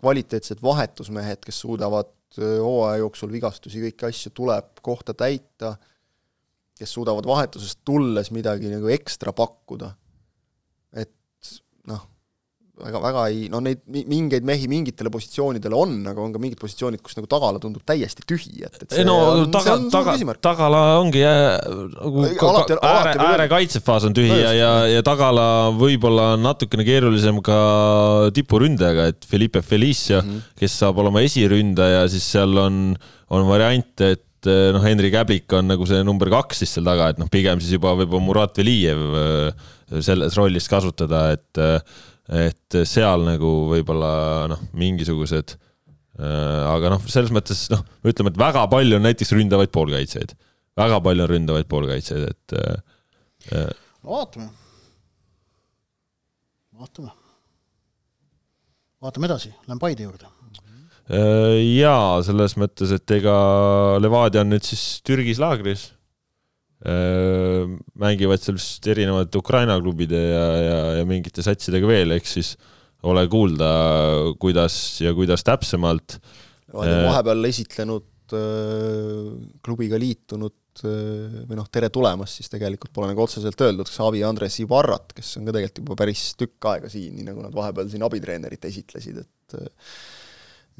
kvaliteetsed vahetusmehed, kes suudavad hooaja jooksul vigastusi, kõiki asju tuleb kohta täita, kes suudavad vahetusest tulles midagi nagu ekstra pakkuda. Väga, väga ei, no neid mingeid mehi mingitele positsioonidele on, aga on ka mingid positsioonid, kus nagu tagala tundub täiesti tühi, et, et see no on, taga, taga, tagala ongi nagu ääre, äärekaitsefaas on tühi ja, ja, ja tagala võib-olla on natukene keerulisem ka tipuründajaga, et Felipe Felicio mm, -hmm. kes saab olema esiründaja, siis seal on, on variant, et noh, Henri Käblik on nagu see number kaks siis seal taga, et noh, pigem siis juba võib-olla Murat Velijev äh, selles rollis kasutada, et äh, et seal nagu võib-olla noh, mingisugused äh, aga noh, selles mõttes noh, ütleme, et väga palju on näiteks ründavaid poolkaitsjaid, väga palju on ründavaid poolkaitsjaid, et äh,. äh no vaatame, vaatame, vaatame edasi, lähme Paide juurde äh,. jaa, selles mõttes, et ega Levadia on nüüd siis Türgis laagris mängivad seal vist erinevate Ukraina klubide ja, ja, ja mingite satsidega veel, ehk siis ole kuulda, kuidas ja kuidas täpsemalt. Äh, vahepeal esitlenud klubiga liitunud või noh, tere tulemast, siis tegelikult pole nagu otseselt öeldud, kas Avi Andres Ibarrat, kes on ka tegelikult juba päris tükk aega siin, nii nagu nad vahepeal siin abitreenerit esitlesid, et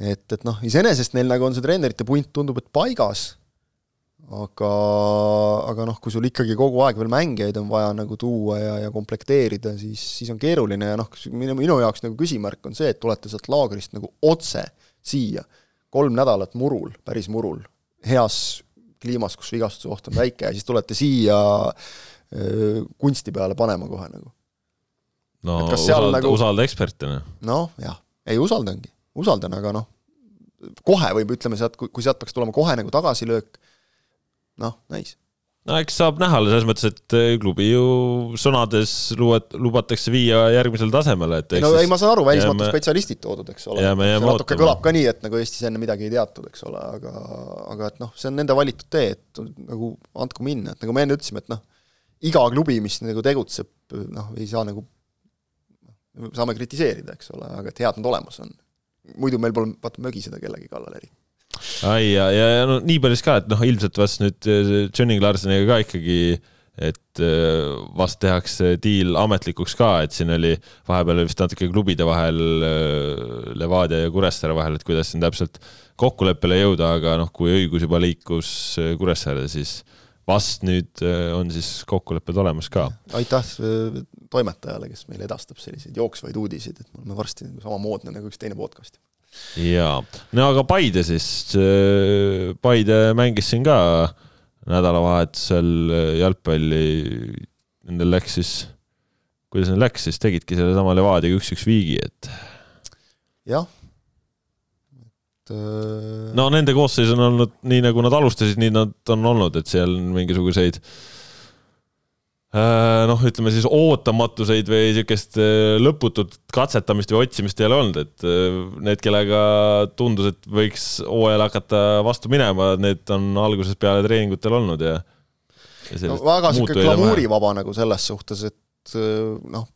et, et noh, iseenesest neil nagu on see treenerite punt, tundub, et paigas aga, aga noh, kui sul ikkagi kogu aeg veel mängijaid on vaja nagu tuua ja, ja komplekteerida, siis, siis on keeruline ja noh, minu, minu jaoks nagu küsimärk on see, et tulete sealt laagrist nagu otse siia, kolm nädalat murul, päris murul, heas kliimas, kus vigastuse oht on väike ja siis tulete siia öö, kunsti peale panema kohe nagu. no usalda nagu..., usalda eksperte, noh. jah, ei usaldangi, usaldan, aga noh, kohe võib, ütleme sealt, kui, kui sealt peaks tulema kohe nagu tagasilöök, noh, nice no eks saab näha, selles mõttes, et eh, klubi ju sõnades lubat-, lubatakse viia järgmisele tasemele, et ei no ei, ma saan aru, välismaalt on spetsialistid toodud, eks ole. see natuke kõlab ka nii, et nagu Eestis enne midagi ei teatud, eks ole, aga, aga et noh, see on nende valitud tee, et nagu andku minna, et nagu me enne ütlesime, et noh, iga klubi, mis nagu tegutseb, noh, ei saa nagu, saame kritiseerida, eks ole, aga et head nad olemas on. muidu meil pole, vaata, mögiseda kellegi kallal eriti ai ja, ja, ja no nii palju siis ka, et noh, ilmselt vast nüüd äh, Johnny Larsoniga ka ikkagi et äh, vast tehakse diil ametlikuks ka, et siin oli vahepeal vist natuke klubide vahel, äh, Levadia ja Kuressaare vahel, et kuidas siin täpselt kokkuleppele jõuda, aga noh, kui õigus juba liikus Kuressaarde, siis vast nüüd on siis kokkulepped olemas ka. aitäh toimetajale, kes meile edastab selliseid jooksvaid uudiseid, et me oleme varsti nagu samamoodne nagu üks teine podcast. Jaa, no aga Paide siis, Paide mängis siin ka nädalavahetusel äh, jalgpalli, nendel läks siis, kuidas neil läks, siis tegidki sellesama Levadiaga üks-üks viigi, et. jah, äh.... no nende koosseis on olnud nii, nagu nad alustasid, nii nad on olnud, et seal mingisuguseid Äh, noh, ütleme siis ootamatuseid või niisugust äh, lõputut katsetamist või otsimist ei ole olnud, et äh, need, kellega tundus, et võiks hooajal hakata vastu minema, need on algusest peale treeningutel olnud ja, ja. no väga sihuke glamuurivaba nagu selles suhtes, et noh,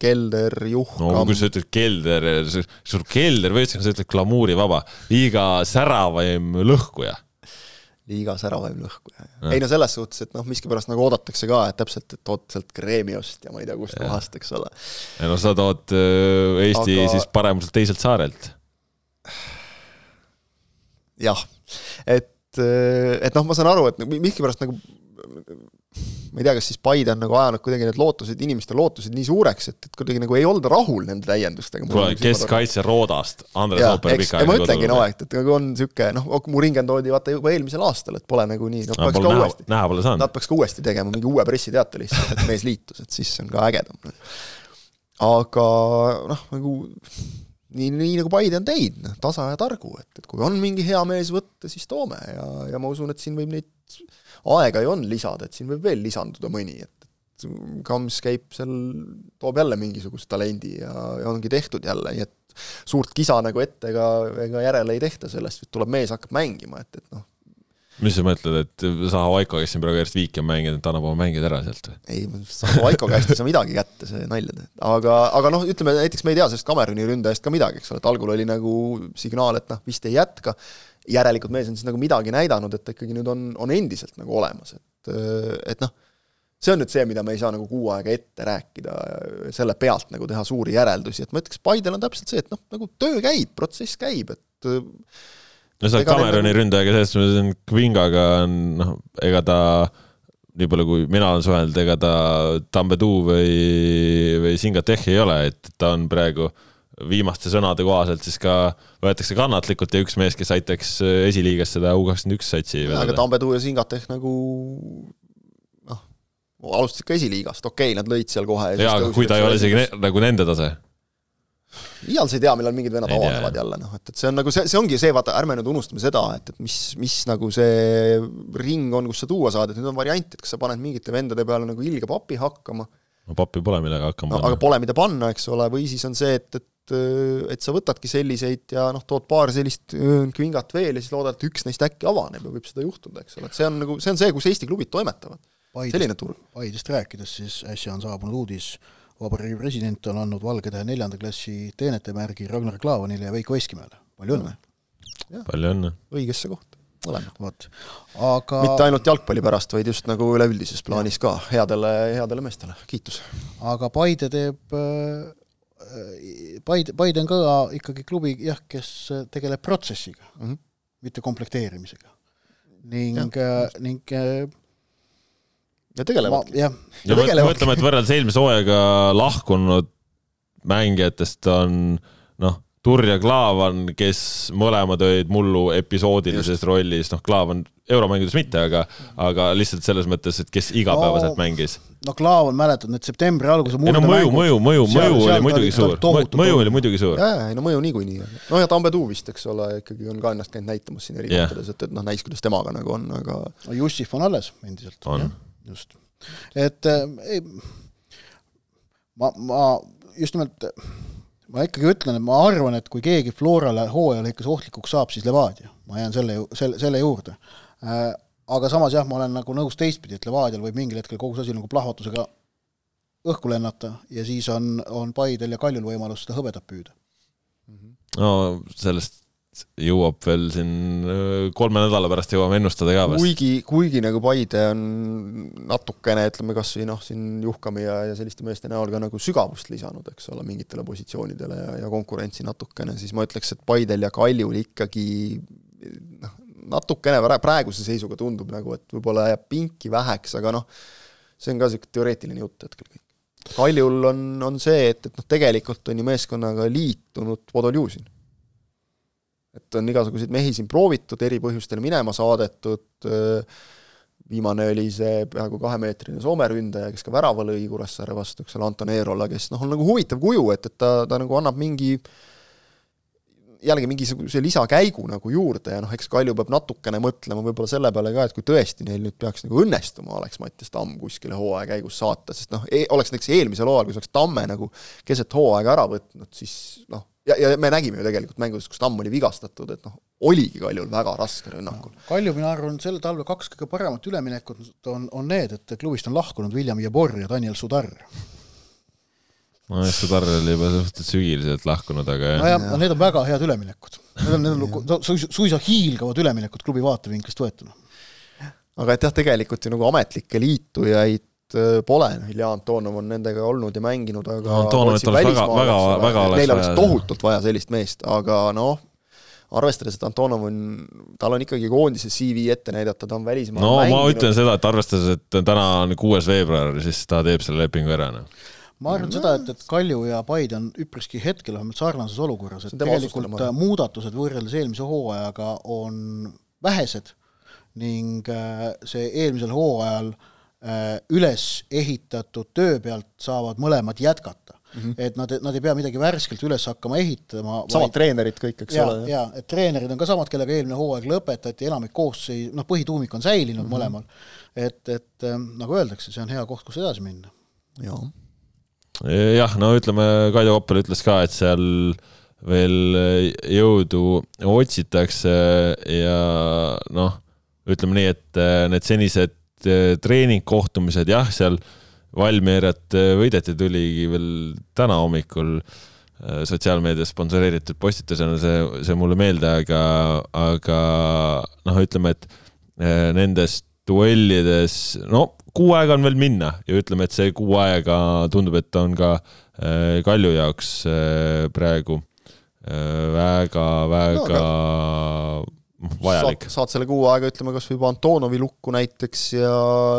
Kelder, Juhkam. no kui sa ütled Kelder, sul Kelder või sa ütled glamuurivaba, liiga säravaim lõhkuja liiga säravaim lõhku. ei no selles suhtes, et noh, miskipärast nagu oodatakse ka, et täpselt, et tood sealt Kreemiost ja ma ei tea kust kohast, eks ole. no sa tood äh, Eesti Aga... siis paremuselt teiselt saarelt. jah, et, äh, et noh, ma saan aru, et miskipärast nagu ma ei tea, kas siis Paide on nagu ajanud kuidagi need lootused, inimeste lootused nii suureks, et, et kuidagi nagu ei olda rahul nende täiendustega. kuule, keskkaitse Roodast, Andres Ooper pikaajaline ma ütlengi, no et, et nagu on niisugune noh, Muringen toodi vaata juba eelmisel aastal, et pole nagu nii, nad peaks ka näha, uuesti. Nad peaks ka uuesti tegema mingi uue pressiteate lihtsalt, et mees liitus, et siis on ka ägedam. aga noh, nagu nii, nii nagu Paide on teinud, noh, tasa ja targu, et, et kui on mingi hea mees võtta, siis toome ja, ja ma usun, et siin võib neid aega ju on lisada, et siin võib veel lisanduda mõni, et Kams käib seal, toob jälle mingisugust talendi ja, ja ongi tehtud jälle, nii et suurt kisa nagu ette ega, ega järele ei tehta sellest, tuleb mees, hakkab mängima, et, et noh. mis sa mõtled, et Zaha Vaiko, kes siin praegu järjest viiki on mänginud, et annab oma mängijad ära sealt või? ei, Zaha Vaiko käest ei saa midagi kätte, see nalja teeb. aga, aga noh, ütleme näiteks me ei tea sellest Kameruni ründajast ka midagi, eks ole, et algul oli nagu signaal, et noh, vist ei jätka järelikult mees on siis nagu midagi näidanud, et ta ikkagi nüüd on, on endiselt nagu olemas, et, et noh, see on nüüd see, mida me ei saa nagu kuu aega ette rääkida, selle pealt nagu teha suuri järeldusi, et ma ütleks, Paidel on täpselt see, et noh, nagu töö käib, protsess käib, et no see Cameroni nagu... ründajaga selles mõttes, et Kvingaga on noh, ega ta nii palju, kui mina olen suhelnud, ega ta Tambeduu või, või Singatech ei ole, et ta on praegu äh, viimaste sõnade kohaselt siis ka võetakse kannatlikult ja üks mees, kes aitaks äh, esiliigas seda U kakskümmend üks satsi vedada. aga Tambetuu ja Singatech nagu noh, alustasid ka esiliigast, okei okay,, nad lõid seal kohe. jaa, aga kui ta ei ole isegi ne, nagu nende tase iial sa ei tea, millal mingid vennad avanevad jälle, noh, et, et see on nagu see, see ongi see, vaata, ärme nüüd unustame seda, et, et mis, mis nagu see ring on, kus sa tuua saad, et nüüd on variant, et kas sa paned mingite vendade peale nagu ilge papi hakkama. no pappi pole millega hakkama no, panna. aga pole, mida panna, eks ole, või siis on see, et, et et, et sa võtadki selliseid ja noh, tood paar sellist kvingat veel ja siis loodad, et üks neist äkki avaneb ja võib seda juhtuda, eks ole, et see on nagu, see on see, kus Eesti klubid toimetavad. selline turg. Paidest rääkides, siis äsja on saabunud uudis, vabariigi president on andnud Valgetähe neljanda klassi teenetemärgi Ragnar Klavanile ja Veiko Veskimäele, palju õnne! palju õnne! õigesse kohta mõlemad. vot, aga mitte ainult jalgpalli pärast, vaid just nagu üleüldises plaanis ka, headele, headele meestele, kiitus! aga Paide teeb äh, Paide, Paide on ka ikkagi klubi jah, kes tegeleb protsessiga mm, -hmm. mitte komplekteerimisega. ning, äh, ning äh, ja tegelevadki. jah. ja mõtleme, et võrreldes eelmise hooajaga lahkunud mängijatest on noh, Turr ja Klaavan, kes mõlemad olid mullu episoodilises Just. rollis, noh, Klaavan euromängudes mitte, aga, aga lihtsalt selles mõttes, et kes igapäevaselt no, mängis. no Klaavan, mäletad, need septembri alguse ei no mõju, mõju, mõju, mõju oli muidugi suur, mõju oli muidugi suur. jaa, ei no mõju niikuinii. no ja Tambe Tuu vist, eks ole, ikkagi on ka ennast käinud näitamas siin eri yeah. et, et noh, näis, kuidas temaga nagu on, aga no Jussif on alles endiselt. just. et äh, ei, ma, ma just nimelt ma ikkagi ütlen, et ma arvan, et kui keegi Florale hooaja lõikes ohtlikuks saab, siis Levadia, ma jään selle, selle, selle juurde. Äh, aga samas jah, ma olen nagu nõus teistpidi, et Levadial võib mingil hetkel kogu see asi nagu plahvatusega õhku lennata ja siis on, on Paidel ja Kaljul võimalus seda hõbedat püüda. no sellest jõuab veel siin äh, kolme nädala pärast jõuame ennustada ka kuigi, kuigi nagu Paide on natukene, ütleme kas või noh, siin Juhkami ja, ja selliste meeste näol ka nagu sügavust lisanud, eks ole, mingitele positsioonidele ja, ja konkurentsi natukene, siis ma ütleks, et Paidel ja Kaljul ikkagi noh, natukene praeguse seisuga tundub nagu, et võib-olla jääb pinki väheks, aga noh, see on ka niisugune teoreetiline jutt hetkel kõik. Kaljul on, on see, et, et noh, tegelikult on ju meeskonnaga liitunud Podoljusin et on igasuguseid mehi siin proovitud, eri põhjustel minema saadetud, viimane oli see peaaegu kahemeetrine Soome ründaja, kes ka värava lõi Kuressaare vastu, eks ole, Anton Eerola, kes noh, on nagu huvitav kuju, et, et ta, ta nagu annab mingi jällegi mingisuguse lisakäigu nagu juurde ja noh, eks Kalju peab natukene mõtlema võib-olla selle peale ka, et kui tõesti neil nüüd peaks nagu õnnestuma Alex Mattias Tamm kuskile hooaja käigus saata, sest noh e, oleks näiteks eelmisel hooajal, kui see oleks Tamme nagu keset hooaega ära võtnud, siis noh, ja, ja me nägime ju tegelikult mängudes, kus Tamm oli vigastatud, et noh, oligi Kaljul väga raske rünnakul. Kalju, mina arvan, sel talvel kaks kõige paremat üleminekut on, on need, et klubist on lahkunud William Jebor ja Daniel Sudar. Nojah, Sudar oli juba suhteliselt sügiliselt lahkunud, aga nojah, no need on väga head üleminekud. Need on, need on suisa, suisa hiilgavad üleminekud klubi vaatevinklist võetuna. aga et jah, tegelikult ju nagu ametlikke liitujaid Äh, pole, Ilja Antonov on nendega olnud ja mänginud, aga Antonovit oleks väga, väga, väga oleks neil oleks tohutult vaja sellist meest, aga noh, arvestades, et Antonov on, tal on ikkagi koondise CV ette näidata, ta on välismaal no mänginud. ma ütlen seda, et arvestades, et täna on kuues veebruar, siis ta teeb selle lepingu ära, noh ma arvan seda, et, et Kalju ja Paide on üpriski hetkel vähemalt sarnases olukorras, et tegelikult muudatused võrreldes eelmise hooajaga on vähesed ning äh, see eelmisel hooajal äh, Äh, üles ehitatud töö pealt saavad mõlemad jätkata mm. -hmm. et nad, nad ei pea midagi värskelt üles hakkama ehitama. samad vaid... treenerid kõik, eks ja, ole. jaa, et treenerid on ka samad, kellega eelmine hooaeg lõpetati, enamik koosseis, noh, põhituumik on säilinud mm -hmm. mõlemal. et, et ähm, nagu öeldakse, see on hea koht, kus edasi minna. Jah, no ütleme, Kaido Koppel ütles ka, et seal veel jõudu otsitakse ja noh, ütleme nii, et äh, need senised Eh, treeningkohtumised, jah, seal Valmierat eh, võideti, tuligi veel täna hommikul eh, sotsiaalmeedias sponsoreeritud postitusena see, see mulle meelde, aga, aga noh, ütleme, et nendes duellides, no kuu aega on veel minna ja ütleme, et see kuu aega tundub, et on ka Kalju jaoks praegu väga-väga no, vajalik. saad selle kuu aega, ütleme kas või juba Antonovi lukku näiteks ja,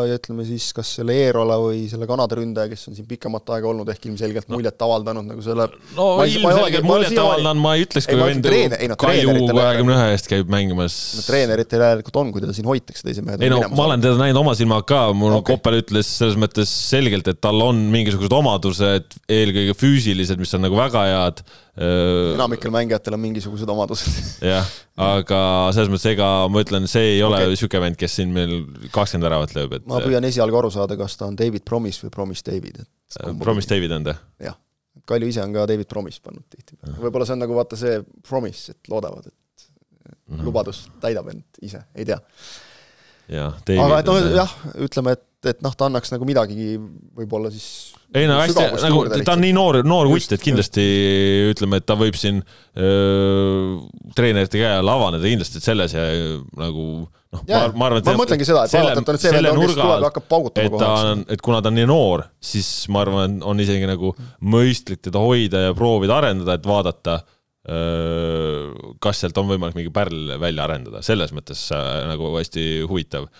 ja ütleme siis kas selle Eerola või selle Kanada ründaja, kes on siin pikemat aega olnud, ehk ilmselgelt no. muljet avaldanud nagu selle no ilmselgelt muljet avaldan ma ei ütleks, kui vend ju Kalju kahekümne ühe eest käib mängimas. no treeneritel järelikult on, kui teda siin hoitakse teise mehe ei no ma olen teda näinud oma silmaga ka, mul okay. Koppel ütles selles mõttes selgelt, et tal on mingisugused omadused, eelkõige füüsilised, mis on nagu väga head enamikel mängijatel on mingisugused omadused. jah, aga selles mõttes, ega ma ütlen, see ei ole okay. niisugune vend, kes siin meil kakskümmend väravat lööb, et ma püüan esialgu aru saada, kas ta on David Promise või Promise David, et Promise David on ta? jah, Kalju ise on ka David Promise pannud tihtipeale, võib-olla see on nagu vaata see promise, et loodavad, et -hmm. lubadus täidab end ise, ei tea. Aga et noh, jah, ütleme, et, et noh, ta annaks nagu midagi võib-olla siis ei no hästi, nagu ta on nii noor, noor kutt, et kindlasti just. ütleme, et ta võib siin öö, treenerite käe all avaneda kindlasti, et selles ja nagu noh, ma, ma arvan, et ma mõtlengi seda, et vaadata, et ta nüüd see vend on, kes tuleb ja hakkab paugutama et ta on, et kuna ta on nii noor, siis ma arvan, on isegi nagu mõistlik teda hoida ja proovida arendada, et vaadata, kas sealt on võimalik mingi pärl välja arendada, selles mõttes äh, nagu hästi huvitav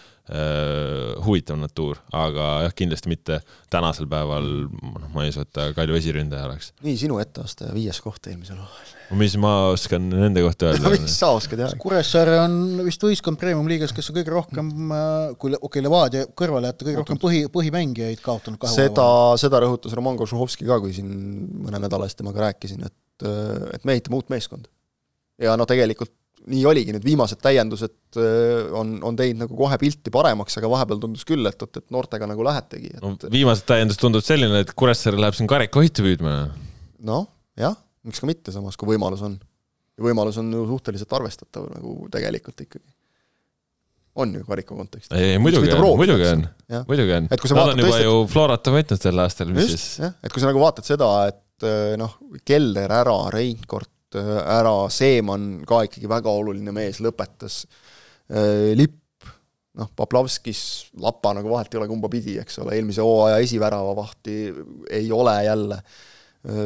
huvitav natuur, aga jah, kindlasti mitte tänasel päeval, noh, ma ei usu, et ta Kalju esiründaja oleks. nii, sinu etteaste viies koht eelmisel hooajal. mis ma oskan nende kohta öelda mis sa oskad jah? Kuressaare on vist võistkond Premium-liigas, kes on kõige rohkem, äh, kui okei okay,, Levadia kõrvale jätta, kõige rohkem põhi, põhimängijaid kaotanud kahe seda, seda rõhutas Roman Kožuhovski ka, kui siin mõne nädala eest temaga rääkisin, et, et me ehitame uut meeskonda. ja no tegelikult nii oligi, need viimased täiendused äh, on, on teinud nagu kohe pilti paremaks, aga vahepeal tundus küll, et oot, et noortega nagu lähetegi et.... no viimased täiendused tunduvad selline, et Kuressaare läheb siin karikavõitu püüdma. noh, jah, miks ka mitte samas, kui võimalus on. ja võimalus on ju suhteliselt arvestatav nagu tegelikult ikkagi. on ju karika kontekstis. ei, muidugi on, muidugi on, muidugi on. Nad on juba tõesti, ju Florat võitnud sel aastal, mis just, siis. et kui sa nagu vaatad seda, et äh, noh, Keller ära, Reinkord äh, ära, Seeman ka ikkagi väga oluline mees, lõpetas, äh, Lipp, noh, Poplavskis, Lapa nagu vahet ei ole kumba pidi, eks ole, eelmise hooaja esiväravavahti ei ole jälle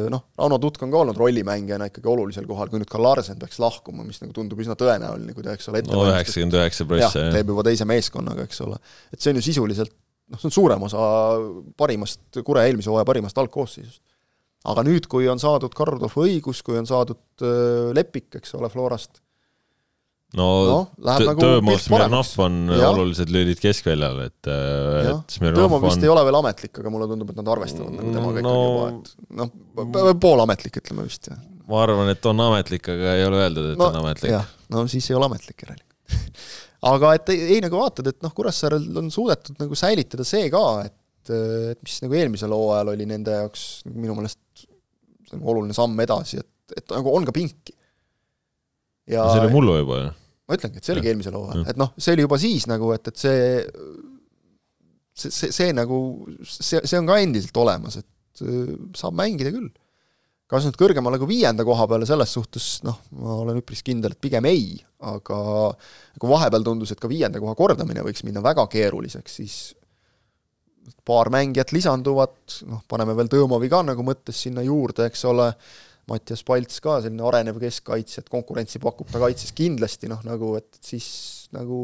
noh, Rauno Tutk on ka olnud rollimängijana ikkagi olulisel kohal, kui nüüd ka Larsen peaks lahkuma, mis nagu tundub üsna tõenäoline, kui ta, eks ole, no üheksakümmend üheksa prossa, jah. teeb juba teise meeskonnaga, eks ole. et see on ju sisuliselt noh, see on suurem osa parimast, Kure eelmise hooaja parimast algkoosseisust. Aga nüüd, kui on saadud Kardorf õigus, kui on saadud äh, Lepik, eks ole, Florast, no, no nagu Tõõmov, Smirnov on ja. olulised lülid keskväljal, et, äh, et Smirnov Tõõmov vist on... ei ole veel ametlik, aga mulle tundub, et nad arvestavad nagu temaga no, ikkagi juba, et noh, poolametlik, ütleme vist, jah. ma arvan, et on ametlik, aga ei ole öeldud, et no, on ametlik. no siis ei ole ametlik järelikult aga et ei, ei nagu vaatad, et noh, Kuressaarel on suudetud nagu säilitada see ka, et, et mis nagu eelmisel hooajal oli nende jaoks minu meelest oluline samm edasi, et, et nagu on ka pinki ja no see oli mullu juba, ju? ma ütlengi, et see oligi eelmisel hooajal, et noh, see oli juba siis nagu, et, et see see, see, see nagu, see, see on ka endiselt olemas, et äh, saab mängida küll. kas nüüd kõrgemale kui viienda koha peale, selles suhtes noh, ma olen üpris kindel, et pigem ei, aga kui vahepeal tundus, et ka viienda koha kordamine võiks minna väga keeruliseks, siis paar mängijat lisanduvad, noh, paneme veel Tõõmovi ka nagu mõttes sinna juurde, eks ole, Mattias Palts ka selline arenev keskkaitsja, et konkurentsi pakub ta kaitses kindlasti noh, nagu et siis nagu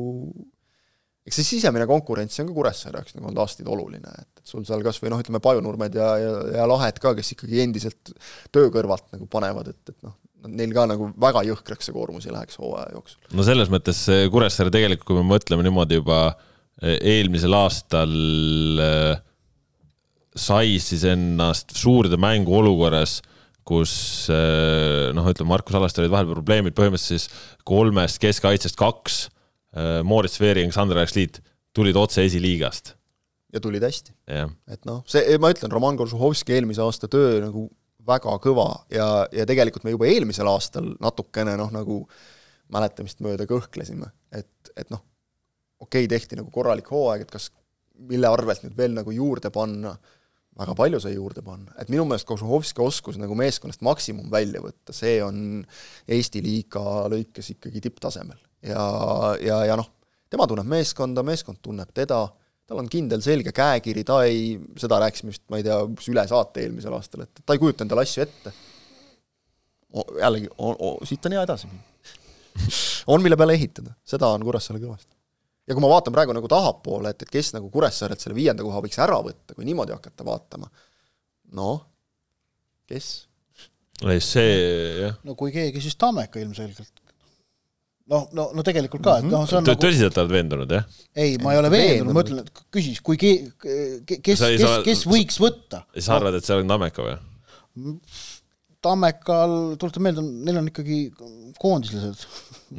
eks see sisemine konkurents on ka Kuressaare jaoks nagu olnud aastaid oluline, et, et sul seal kas või noh, ütleme Pajunurmed ja, ja, ja Lahed ka, kes ikkagi endiselt töö kõrvalt nagu panevad, et, et noh, neil ka nagu väga jõhkraks see koormus ei läheks hooaja jooksul. no selles mõttes Kuressaare tegelikult, kui me mõtleme niimoodi juba e, eelmisel aastal e, sai siis ennast suurde mängu olukorras kus eh, noh, ütleme, Markus Alastel olid vahepeal probleemid, põhimõtteliselt siis kolmest keskkaitsest kaks, eh, Moritz Veering, Sander Aksliit tulid otse esiliigast. ja tulid hästi. et noh, see, ma ütlen, Roman Koržuhovski eelmise aasta töö nagu väga kõva ja, ja tegelikult me juba eelmisel aastal natukene noh, nagu mäletamist mööda kõhklesime, et, et noh, okei okay,, tehti nagu korralik hooaeg, et kas, mille arvelt nüüd veel nagu juurde panna. Väga palju sai juurde panna, et minu meelest Kožuhovski oskus nagu meeskonnast maksimum välja võtta, see on Eesti liiga lõikes ikkagi tipptasemel. ja, ja, ja noh, tema tunneb meeskonda, meeskond tunneb teda, tal on kindel selge käekiri, ta ei, seda rääkisime vist, ma ei tea, üle saate eelmisel aastal, et ta ei kujuta endale asju ette. jällegi, siit on hea edasi minna. On, mille peale ehitada, seda on Kuressaare kõvasti ja kui ma vaatan praegu nagu tahapoole, et, et kes nagu Kuressaarelt selle viienda koha võiks ära võtta, kui niimoodi hakata vaatama, noh, kes? ei, see jah. no kui keegi, siis Tammeka ilmselgelt. noh, no, no tegelikult ka, et noh, see on nagu tõsiselt oled veendunud, jah? ei, ma ei ole veendunud, ma ütlen, et küsis, kui ke-, kes, kes, kes, kes võiks võtta. sa arvad, et see on Tammeka või? Tammekal, tuletan meelde, neil on ikkagi koondislased.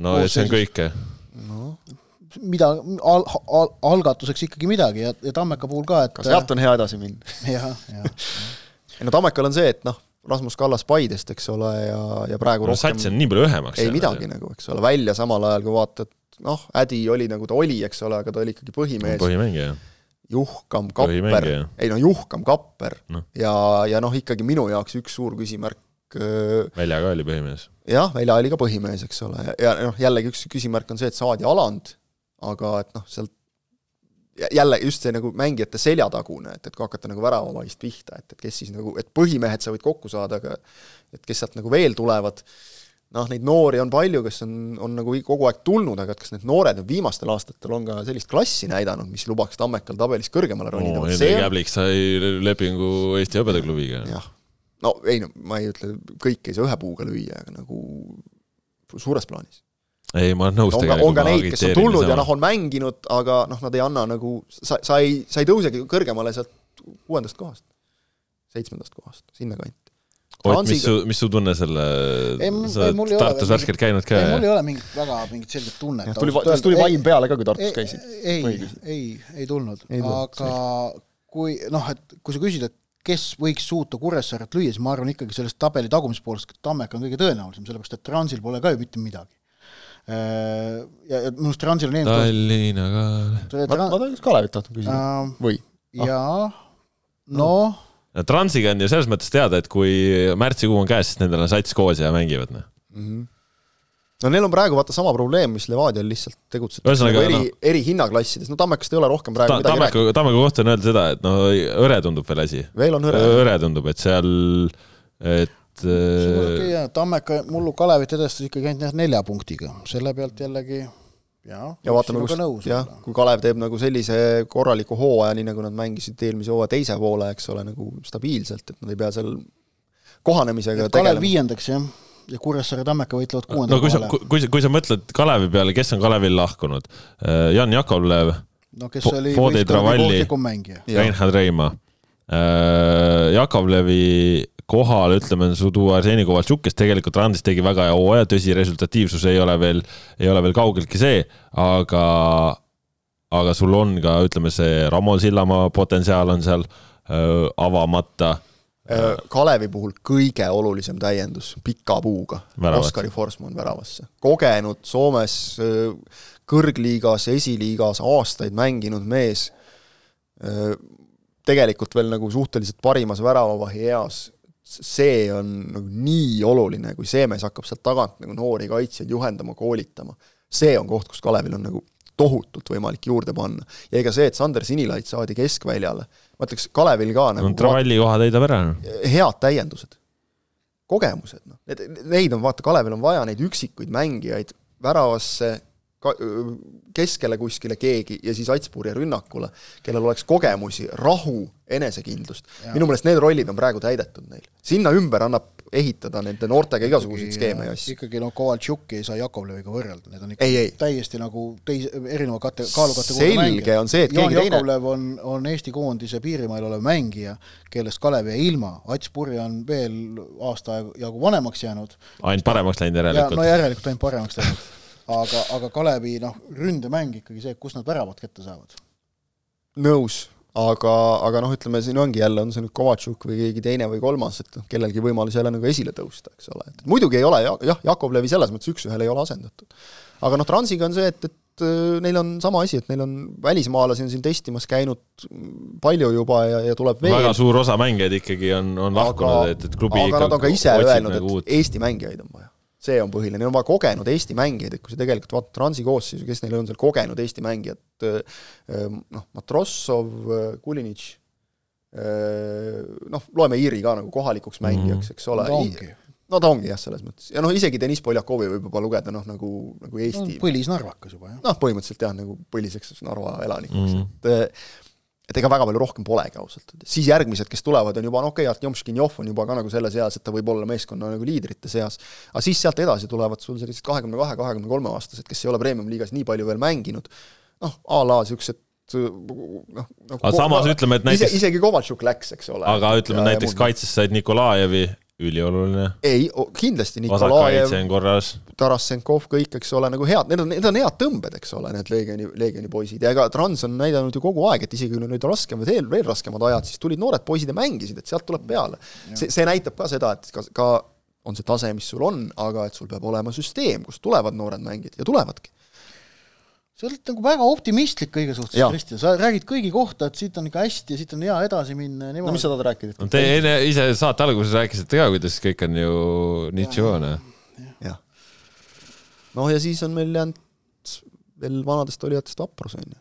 no ja see on kõik, jah? noh mida al, al, algatuseks ikkagi midagi ja, ja Tammeka puhul ka, et ka sealt on hea edasi minna. jah, jah. ei no Tammekal on see, et noh, Rasmus Kallas Paidest, eks ole, ja, ja praegu no, rohkem sats on nii palju õhemaks ei midagi nagu, eks ole, välja samal ajal, kui vaatad, noh, Ädi oli nagu ta oli, eks ole, aga ta oli ikkagi põhimees. põhimängija. Juhkam Kapper, ei no Juhkam Kapper no. ja, ja noh, ikkagi minu jaoks üks suur küsimärk Välja ka oli põhimees. jah, Välja oli ka põhimees, eks ole, ja noh, jällegi üks küsimärk on see, et Saadi Aland aga et noh, sealt jälle just see nagu mängijate seljatagune, et, et kui hakata nagu väravamaist pihta, et, et kes siis nagu, et põhimehed sa võid kokku saada, aga et kes sealt nagu veel tulevad, noh, neid noori on palju, kes on, on nagu kogu aeg tulnud, aga et kas need noored nüüd viimastel aastatel on ka sellist klassi näidanud, mis lubaks Tammekal tabelis kõrgemale ronida no,? Hendrik Käblik sai lepingu Eesti hõbedaklubiga. jah, no ei no ma ei ütle, kõike ei saa ühe puuga lüüa, aga nagu suures plaanis ei, ma olen nõus on tegelikult. on ka neid, kes on tulnud ja noh, on mänginud, aga noh, nad ei anna nagu, sa, sa ei, sa ei tõusegi kõrgemale sealt kuuendast kohast, seitsmendast kohast, sinnakanti. Ott, mis su, mis su tunne selle, sa oled Tartus värskelt käinud ka? ei, mul ei ole mingit väga mingit selget tunnet. tuli, kas tuli vaim peale ka, kui Tartus käisid? ei, ei, ei tulnud, aga kui noh, et kui sa küsid, et kes võiks suuta Kuressaaret lüüa, siis ma arvan ikkagi sellest tabeli tagumisest poolest Tammeka on kõige tõenäolisem, sellepärast et Transil pole ka ju mitte midagi ja, ja minu arust Transil on eelmine Tallinna ka. ma, ma tahaks Kalevit tahtnud küsida uh,, või? jaa, noh Transiga on ju selles mõttes teada, et kui märtsikuu on käes, siis nendel on sats koos ja mängivad, noh. mm. -hmm. no neil on praegu vaata sama probleem, mis Levadial lihtsalt tegutsetakse Ühesõnaga, nagu eri no, eri hinnaklassides, no Tammekast ei ole rohkem praegu Ta, midagi Tammeku rääkida, Tammeku kohta on öelda seda, et no hõre tundub veel asi. veel on hõre. hõre tundub, et seal, et okei äh, jah, Tammeka mullu Kalevit edestas ikkagi ainult jah, nelja punktiga, selle pealt jällegi jaa, ja vaatame, sinuga kus nõus jah, kui Kalev teeb nagu sellise korraliku hooaja, nii nagu nad mängisid eelmise hooaja teise poole, eks ole, nagu stabiilselt, et nad ei pea seal kohanemisega et Kalev tegelema. viiendaks jah, ja Kuressaare Tammeka võitlevad kuuenda no kui sa, kui sa, kui sa mõtled Kalevi peale, kes on Kalevil lahkunud? Jan Jakovlev, no kes oli kõige Travalli. Reinhard Reima. Jakovlevi kohal, ütleme, tuua Arseni Kovaltšuk, kes tegelikult Randis tegi väga hea hooaja, tõsi, resultatiivsus ei ole veel, ei ole veel kaugeltki see, aga, aga sul on ka, ütleme, see Ramo Sillamaa potentsiaal on seal öö, avamata. Äh, Kalevi puhul kõige olulisem täiendus pika puuga. Oskari Forsman väravasse. kogenud Soomes kõrgliigas, esiliigas aastaid mänginud mees, tegelikult veel nagu suhteliselt parimas väravavahi eas, see on nagu nii oluline, kui see mees hakkab sealt tagant nagu noori kaitsjaid juhendama, koolitama. see on koht, kus Kalevil on nagu tohutult võimalik juurde panna. ja ega see, et Sander Sinilait saadi keskväljale, ma ütleks Kalevil ka nagu no Travalli koha täidab ära. head täiendused, kogemused, noh, need, neid on vaata, Kalevil on vaja neid üksikuid mängijaid väravasse, keskele kuskile keegi ja siis Atspuri rünnakule, kellel oleks kogemusi, rahu, enesekindlust. minu meelest need rollid on praegu täidetud neil. sinna ümber annab ehitada nende noortega igasuguseid skeeme ja asju. ikkagi no Kovaltšuki ei saa Jakovleviga võrrelda, need on ikka Ei, ei. täiesti nagu teis-, erineva kate-, kaalukategooria selge on see, et Jaan keegi teine Jakovlev on, on Eesti koondise piirimail olev mängija, kellest Kalev jäi ilma, Ats Purje on veel aasta jagu vanemaks jäänud ainult paremaks läinud ja järelikult no. järelikult ainult paremaks läinud. aga, aga Kalevi noh, ründemäng ikkagi see, kus nad väravad kätte saavad. nõus, aga, aga noh, ütleme siin ongi jälle, on see nüüd Kovatšuk või keegi teine või kolmas, et noh, kellelgi võimalus jälle nagu esile tõusta, eks ole, et muidugi ei ole ja- jah, Jakovlevi selles mõttes üks-ühele ei ole asendatud. aga noh, Transiga on see, et, et äh, neil on sama asi, et neil on välismaalasi on siin testimas käinud palju juba ja, ja tuleb veel väga suur osa mängijaid ikkagi on, on lahkunud, et, et klubi aga nad on ka ise otsib öelnud, nagu et uut. Eesti mängijaid on vaja. See on põhiline, neil on vaja kogenud Eesti mängijaid, et kui sa tegelikult vaatad Transi koosseisu, kes neil on seal kogenud Eesti mängijad, noh, Matrossov, Kulinitš, noh, loeme Iiri ka nagu kohalikuks mängijaks, eks ole ongi. no ta ongi jah, selles mõttes. ja noh, isegi Deniss Poljakovi võib juba lugeda noh, nagu, nagu Eesti põlisnarvakas juba jah. noh, põhimõtteliselt jah, nagu põliseks Narva elanikuks mm, -hmm. et et ega väga palju rohkem polegi ausalt. Siis järgmised, kes tulevad, on juba no okei okay,, Artjom Škinjov on juba ka nagu selles eas, et ta võib olla meeskonna nagu liidrite seas, aga siis sealt edasi tulevad sul sellised kahekümne kahe, kahekümne kolme aastased, kes ei ole premium-liigas nii palju veel mänginud, noh, a la niisugused noh, noh aga samas ütleme, et ise, näiteks, isegi Kovatšuk läks, eks ole. aga ütleme näiteks kaitses said Nikolajevi, ülioluline, ei, kindlasti vasakkaitse Nikolajev, on korras, Tarasenkov, kõik, eks ole, nagu head, need on, need on head tõmbed, eks ole, need Leegioni, Leegioni poisid ja ega Trans on näidanud ju kogu aeg, et isegi kui olid raskemad, veel, veel raskemad ajad, siis tulid noored poisid ja mängisid, et sealt tuleb peale. see, see näitab ka seda, et ka, ka on see tase, mis sul on, aga et sul peab olema süsteem, kust tulevad noored mängijad ja tulevadki. Sa oled nagu väga optimistlik kõige suhtes Kristjan, sa räägid kõigi kohta, et siit on ikka hästi ja siit on hea edasi minna ja no niimoodi mis sa tahad rääkida? no te enne ise saate alguses rääkisite ka, kuidas kõik on ju nitsioone. jah. noh, ja siis on meil jäänud veel vanadest olijatest vaprus, on ju,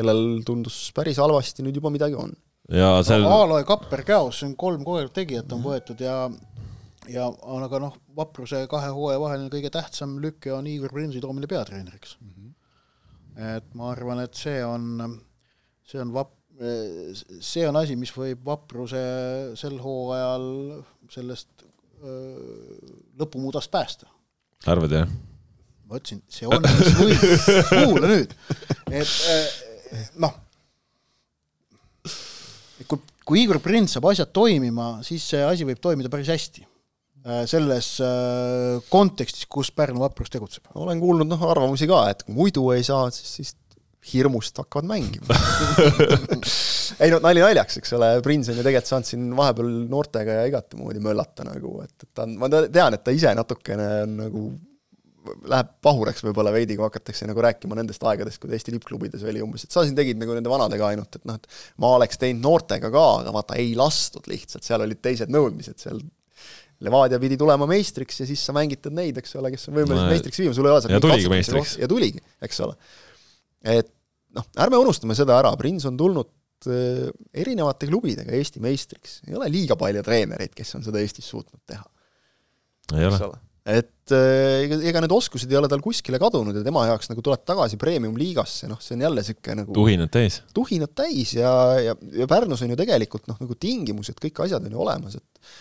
kellel tundus päris halvasti, nüüd juba midagi on. ja seal no,. Aaloe Kapper Käos, see on kolm kogenud tegijat on võetud ja ja aga noh, Vapruse kahe hooaja vaheline kõige tähtsam lüke on Igor Prinsi toomine peatreeneriks mm. Et ma arvan, et see on, see on vap-, see on asi, mis võib Vapruse sel hooajal sellest lõpumudast päästa arvad jah? ma ütlesin, see on, mis võib, kuula nüüd, et noh, kui, kui Igor Prins saab asjad toimima, siis see asi võib toimida päris hästi. Selles eh, kontekstis, kus Pärnu vaprus tegutseb. olen kuulnud noh, arvamusi ka, et kui muidu ei saa, siis, siis hirmust hakkavad mängima ei no nali naljaks, eks ole, Prins on ju tegelikult saanud siin vahepeal noortega ja igatemoodi möllata nagu, et, et ta on, ma te- tean, et ta ise natukene on nagu läheb pahureks võib-olla veidi, kui hakatakse nagu rääkima nendest aegadest, kui Eesti tippklubides oli umbes, et sa siin tegid nagu nende vanadega ainult, et noh, et ma oleks teinud noortega ka, aga vaata ei lastud lihtsalt, seal olid teised nõudmised, seal Levadia pidi tulema meistriks ja siis sa mängitad neid, eks ole, kes on võimelised No, meistriks viima, sul ei ole ja tuligi meistriks. ja tuligi, eks ole. et noh, ärme unustame seda ära, Prins on tulnud äh, erinevate klubidega Eesti meistriks, ei ole liiga palju treenereid, kes on seda Eestis suutnud teha. ei ole. et äh, ega, ega need oskused ei ole tal kuskile kadunud ja tema jaoks nagu tuleb tagasi premium-liigasse, noh, see on jälle niisugune nagu tuhinad täis. tuhinad täis ja, ja, ja Pärnus on ju tegelikult noh, nagu tingimused, kõik asjad on ju olemas, et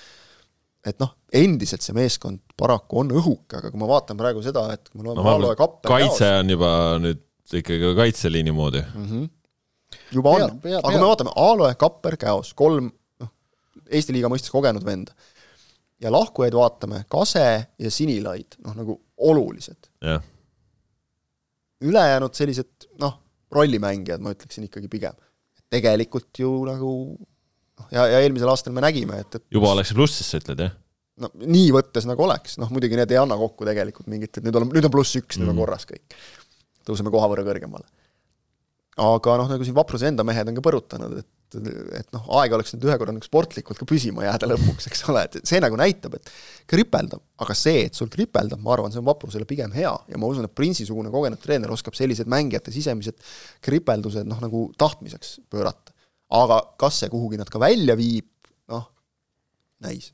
et noh, endiselt see meeskond paraku on õhuke, aga kui ma vaatan praegu seda, et kui me loeme no ma Aalo ja Kapper kaitse on juba nüüd ikkagi kaitseliini moodi. mm. -hmm. juba Pea- on, aga kui me vaatame Aalo ja Kapper käos, kolm noh, Eesti liiga mõistes kogenud venda, ja lahkujaid vaatame, Kase ja Sinilaid, noh nagu olulised. jah, ülejäänud sellised noh, rollimängijad ma ütleksin ikkagi pigem. tegelikult ju nagu ja, ja eelmisel aastal me nägime, et, et juba oleks see plussis, sa ütled, jah? no nii võttes nagu oleks, noh muidugi need ei anna kokku tegelikult mingit, et nüüd on, nüüd on pluss üks mm., nüüd on Mm. korras kõik. tõuseme koha võrra kõrgemale. aga noh, nagu siin Vapruse enda mehed on ka põrutanud, et et noh, aeg oleks nüüd ühe korra nagu sportlikult ka püsima jääda lõpuks, eks ole, et see nagu näitab, et kripeldab, aga see, et sul kripeldab, ma arvan, see on Vaprusele pigem hea ja ma usun, et Prinsi-sugune kogenud treener oskab sellised mängijate sisemised kripeldused noh, nagu tahtmiseks pöörata. Aga kas see kuhugi nad ka välja viib, noh, näis.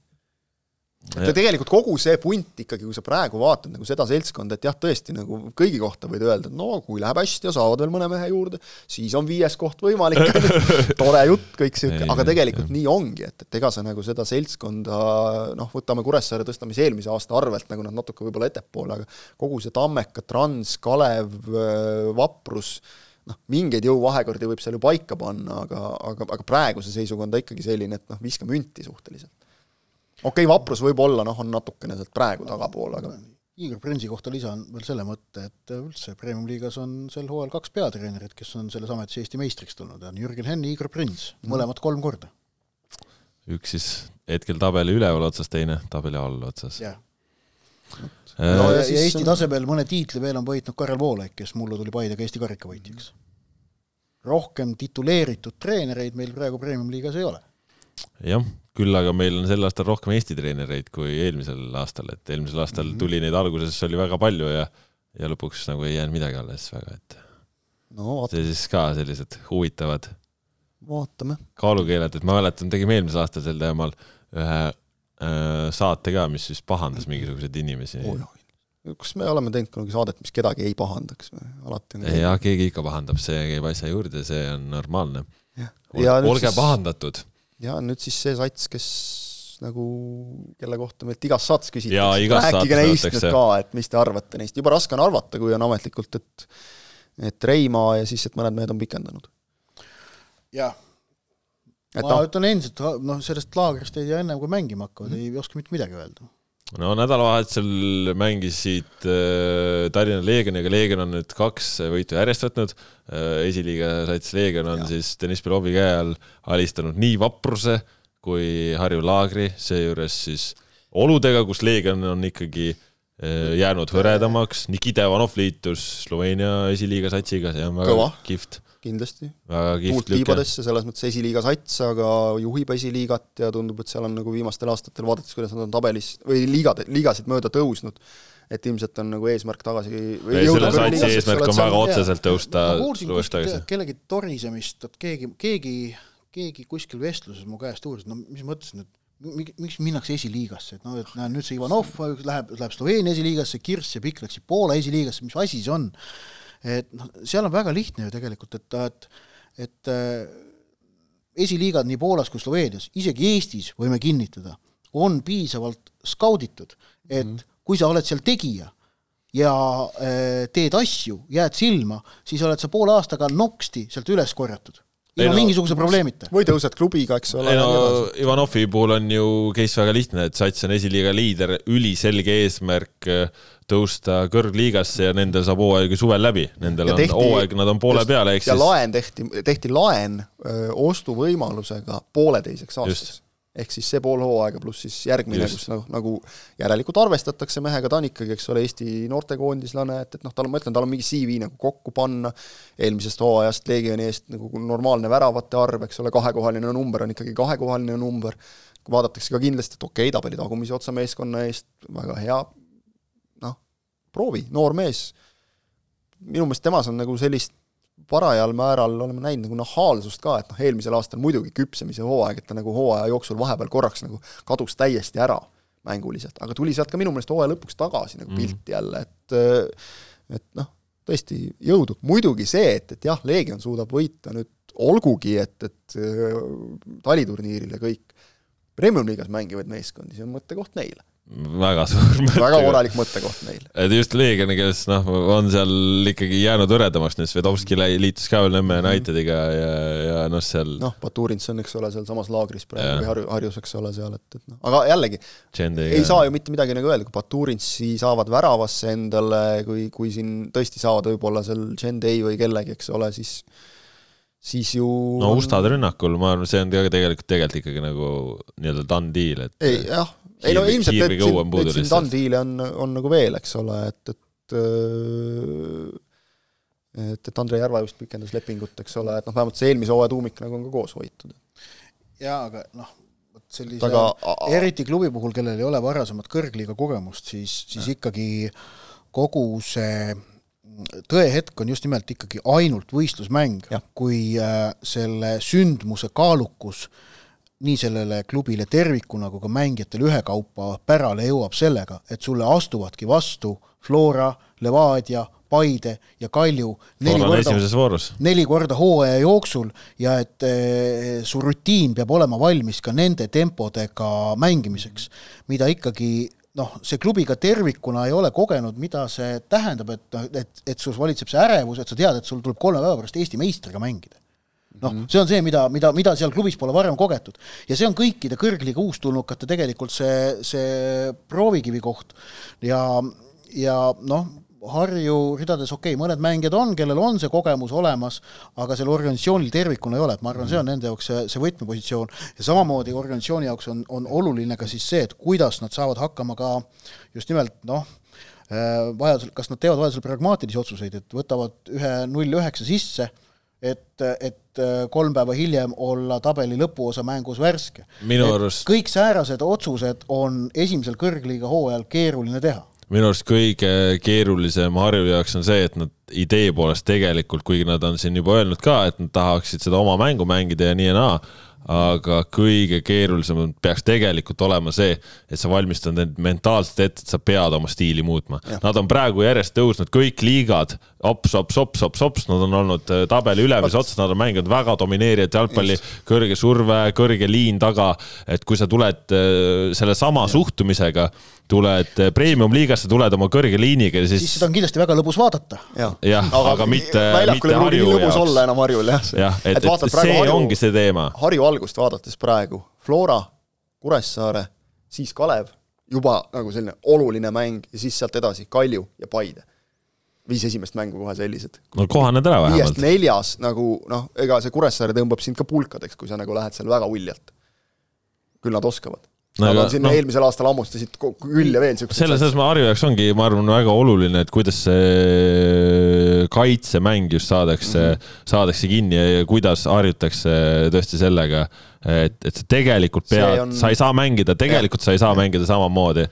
Et tegelikult kogu see punt ikkagi, kui sa praegu vaatad nagu seda seltskonda, et jah, tõesti nagu kõigi kohta võid öelda, et no kui läheb hästi ja saavad veel mõne mehe juurde, siis on viies koht võimalik. Tore jutt, kõik sihuke, aga tegelikult jah. nii ongi, et, et ega sa nagu seda seltskonda noh, võtame Kuressaare tõstamise eelmise aasta arvelt, nagu nad natuke võib-olla ettepoole, aga kogu see Tammeka, Trans, Kalev, Vaprus, noh, mingeid jõuvahekordi võib seal ju paika panna, aga, aga, aga praeguse seisuga on ta ikkagi selline, et noh, viska münti suhteliselt okei okay,, Vaprus võib-olla noh, on natukene sealt praegu tagapool, aga Igor Prinsi kohta lisan veel selle mõtte, et üldse Premium-liigas on sel hooajal kaks peatreenerit, kes on selles ametis Eesti meistriks tulnud, on Jürgen Henn ja Igor Prins, mõlemad kolm korda. üks siis hetkel tabeli üleval otsas, teine tabeli all otsas. jah. Äh, no ja, ja Eesti on- tasemel mõne tiitli veel on võitnud Karel Voolaik, kes mullu tuli Paidega Eesti karikavõitjaks. rohkem tituleeritud treenereid meil praegu Premium-liigas ei ole. jah, küll aga meil on sel aastal rohkem Eesti treenereid kui eelmisel aastal, et eelmisel aastal Mhm. tuli neid alguses oli väga palju ja ja lõpuks nagu ei jäänud midagi alles väga, et no vaat-, see siis ka sellised huvitavad vaatame. kaalukeeled, et ma mäletan, tegime eelmisel aastal sel teemal ühe äh, saate ka, mis siis pahandas mingisuguseid inimesi. kas me oleme teinud kunagi saadet, mis kedagi ei pahandaks või? alati on ja keegi ikka pahandab, see käib asja juurde, see on normaalne. Olge siis- pahandatud. ja nüüd siis see sats, kes nagu, kelle kohta meilt igas saates küsitakse. Jaa, igas rääkige neist nüüd ka, et mis te arvate neist, juba raske on arvata, kui on ametlikult, et et Reimaa ja siis, et mõned mehed on pikendanud. jah, et ma noh, ütlen endiselt, noh sellest laagrist ei tea ennem kui mängima hakkavad mm, -hmm. ei oska mitte midagi öelda. no nädalavahetusel mängisid äh, Tallinna Leegioniga, Leegion on nüüd kaks võitu järjest võtnud äh,, esiliiga sats Leegion on Ja. ja. siis Deniss Belovi käe all alistanud nii Vapruse kui Harju Laagri, seejuures siis oludega, kus Leegion on ikkagi äh, jäänud hõredamaks, Nikita Ivanov liitus Sloveenia esiliiga satsiga, see on väga Kõva. kihvt, kindlasti. tuult tiibadesse, selles mõttes esiliiga sats, aga juhib esiliigat ja tundub, et seal on nagu viimastel aastatel, vaadates, kuidas nad on tabelis või liigade, liigasid mööda tõusnud, et ilmselt on nagu eesmärk tagasi või ei, jõuda selle satsi eesmärk on väga otseselt tõusta uuesti tagasi kellegi torisemist, et keegi, keegi, keegi kuskil vestluses mu käest uuris, no mis mõttes nüüd, mi- miks minnakse esiliigasse, et noh, et näe, nüüd see Ivanov läheb, läheb Sloveenia esiliigasse, Kirss ja Pikk läksid Poola esiliigasse, mis asi see on? Et noh, seal on väga lihtne ju tegelikult, et, et et äh, esiliigad nii Poolas kui Sloveenias, isegi Eestis võime kinnitada, on piisavalt skauditud, et mm -hmm. kui sa oled seal tegija ja äh, teed asju, jääd silma, siis oled sa poole aastaga noksti sealt üles korjatud. Ei ilma no- mingisuguse probleemita. või tõused klubiga, eks ole. ei no Ivanovi puhul on ju case väga lihtne, et Sats on esiliiga liider, üliselge eesmärk äh, tõusta kõrgliigasse ja nendel saab hooaeg ju suvel läbi, nendel Ja on tehti- hooaeg, nad on poole just, peale, ehk ja siis laen tehti, tehti laen öö, ostuvõimalusega pooleteiseks aastaks. Ehk siis see pool hooaega pluss siis järgmine, kus nagu, nagu järelikult arvestatakse mehega, ta on ikkagi, eks ole, Eesti noortekoondislane, et, et noh, tal on, ma ütlen, tal on mingi CV nagu kokku panna, eelmisest hooajast Leegioni eest nagu normaalne väravate arv, eks ole, kahekohaline number on ikkagi kahekohaline number, vaadatakse ka kindlasti, et okei okay,, tabeli tagumise otsa meeskonna eest, väga hea, noh, proovi, noor mees, minu meelest temas on nagu sellist parajal määral oleme näinud nagu nahaalsust ka, et noh, eelmisel aastal muidugi küpsemise hooaeg, et ta nagu hooaja jooksul vahepeal korraks nagu kadus täiesti ära mänguliselt, aga tuli sealt ka minu meelest hooaja lõpuks tagasi nagu mm. pilti jälle, et et noh, tõesti jõudu, muidugi see, et, et jah, Leegion suudab võita nüüd olgugi, et, et taliturniiril ja kõik, Premium-liigas mängivaid meeskondi, see on mõttekoht neile väga suur mõte. väga korralik mõttekoht neil. et just Leegioni, kes noh, on seal ikkagi jäänud hõredamaks, nüüd Svedovski liitus ka veel Nõmme. Unitediga ja, ja noh, seal noh, Baturins on, eks ole, sealsamas laagris praegu või Harju, Harjus, eks ole, seal, et, et noh, aga jällegi, ei saa ju mitte midagi nagu öelda, kui Baturinsi saavad väravasse endale, kui, kui siin tõesti saavad võib-olla seal Gendei või kellegi, eks ole, siis siis ju no Ustad rünnakul, ma arvan, see on ka tegelikult, tegelikult ikkagi nagu nii-öelda done deal, et ei jah, ei no ilmselt et siin, et siin done deal'e on, on nagu veel, eks ole, et, et äh, et, et Andrei Järva just pikendas lepingut, eks ole, et noh, vähemalt see eelmise hooaja tuumik nagu on ka koos hoitud. jaa, aga noh, vot sellise aga, eriti klubi puhul, kellel ei ole varasemat kõrgliiga kogemust, siis, siis ikkagi kogu see tõehetk on just nimelt ikkagi ainult võistlusmäng, kui äh, selle sündmuse kaalukus nii sellele klubile tervikuna kui ka mängijatele ühekaupa pärale jõuab sellega, et sulle astuvadki vastu Flora, Levadia, Paide ja Kalju neli korda, neli korda hooaja jooksul ja et e, su rutiin peab olema valmis ka nende tempodega mängimiseks, mida ikkagi noh, see klubi ka tervikuna ei ole kogenud, mida see tähendab, et noh, et, et sul valitseb see ärevus, et sa tead, et sul tuleb kolme päeva pärast Eesti meistriga mängida. Noh, mhm. see on see, mida, mida, mida seal klubis pole varem kogetud. ja see on kõikide kõrgliiga uustulnukate tegelikult see, see proovikivi koht ja, ja noh, Harju ridades okei okay,, mõned mängijad on, kellel on see kogemus olemas, aga sellel organisatsioonil tervikuna ei ole, et ma arvan, see on nende jaoks see, see võtmepositsioon ja samamoodi organisatsiooni jaoks on, on oluline ka siis see, et kuidas nad saavad hakkama ka just nimelt noh, äh, vajadusel, kas nad teevad vajadusel pragmaatilisi otsuseid, et võtavad ühe null üheksa sisse, et, et äh, kolm päeva hiljem olla tabeli lõpuosa mängus värske. arust kõik säärased otsused on esimesel kõrgliiga hooajal keeruline teha minu arust kõige keerulisem Harju jaoks on see, et nad idee poolest tegelikult, kuigi nad on siin juba öelnud ka, et nad tahaksid seda oma mängu mängida ja nii ja naa, aga kõige keerulisem peaks tegelikult olema see, et sa valmistad end mentaalselt ette, et sa pead oma stiili muutma. Nad on praegu järjest tõusnud, kõik liigad, ops, ops, ops, ops, ops, nad on olnud äh, tabeli ülemise otsas, nad on mänginud väga domineerivat jalgpalli, kõrge surve, kõrge liin taga, et kui sa tuled äh, sellesama suhtumisega tuled eh, premium-liigasse, tuled oma kõrge liiniga ja siis siis seda on kindlasti väga lõbus vaadata. jah, aga, aga mitte, mitte Harju jaoks. olla enam Harjul jah. jah, et, et, et see Harju, ongi see teema. Harju algust vaadates praegu, Flora, Kuressaare, siis Kalev, juba nagu selline oluline mäng ja siis sealt edasi Kalju ja Paide. viis esimest mängu kohe sellised. no kohaned ära vähemalt. viiest neljas nagu noh, ega see Kuressaare tõmbab sind ka pulkadeks, kui sa nagu lähed seal väga uljalt. küll nad oskavad no, aga sinna no, eelmisel aastal hammustasid küll ja veel siukseid selles ma Harju jaoks ongi, ma arvan, väga oluline, et kuidas see kaitsemäng just saadakse mm, -hmm. saadakse kinni ja kuidas harjutakse tõesti sellega et, et sa tegelikult pead, on... sa ei saa mängida, tegelikult ja. sa ei saa mängida samamoodi,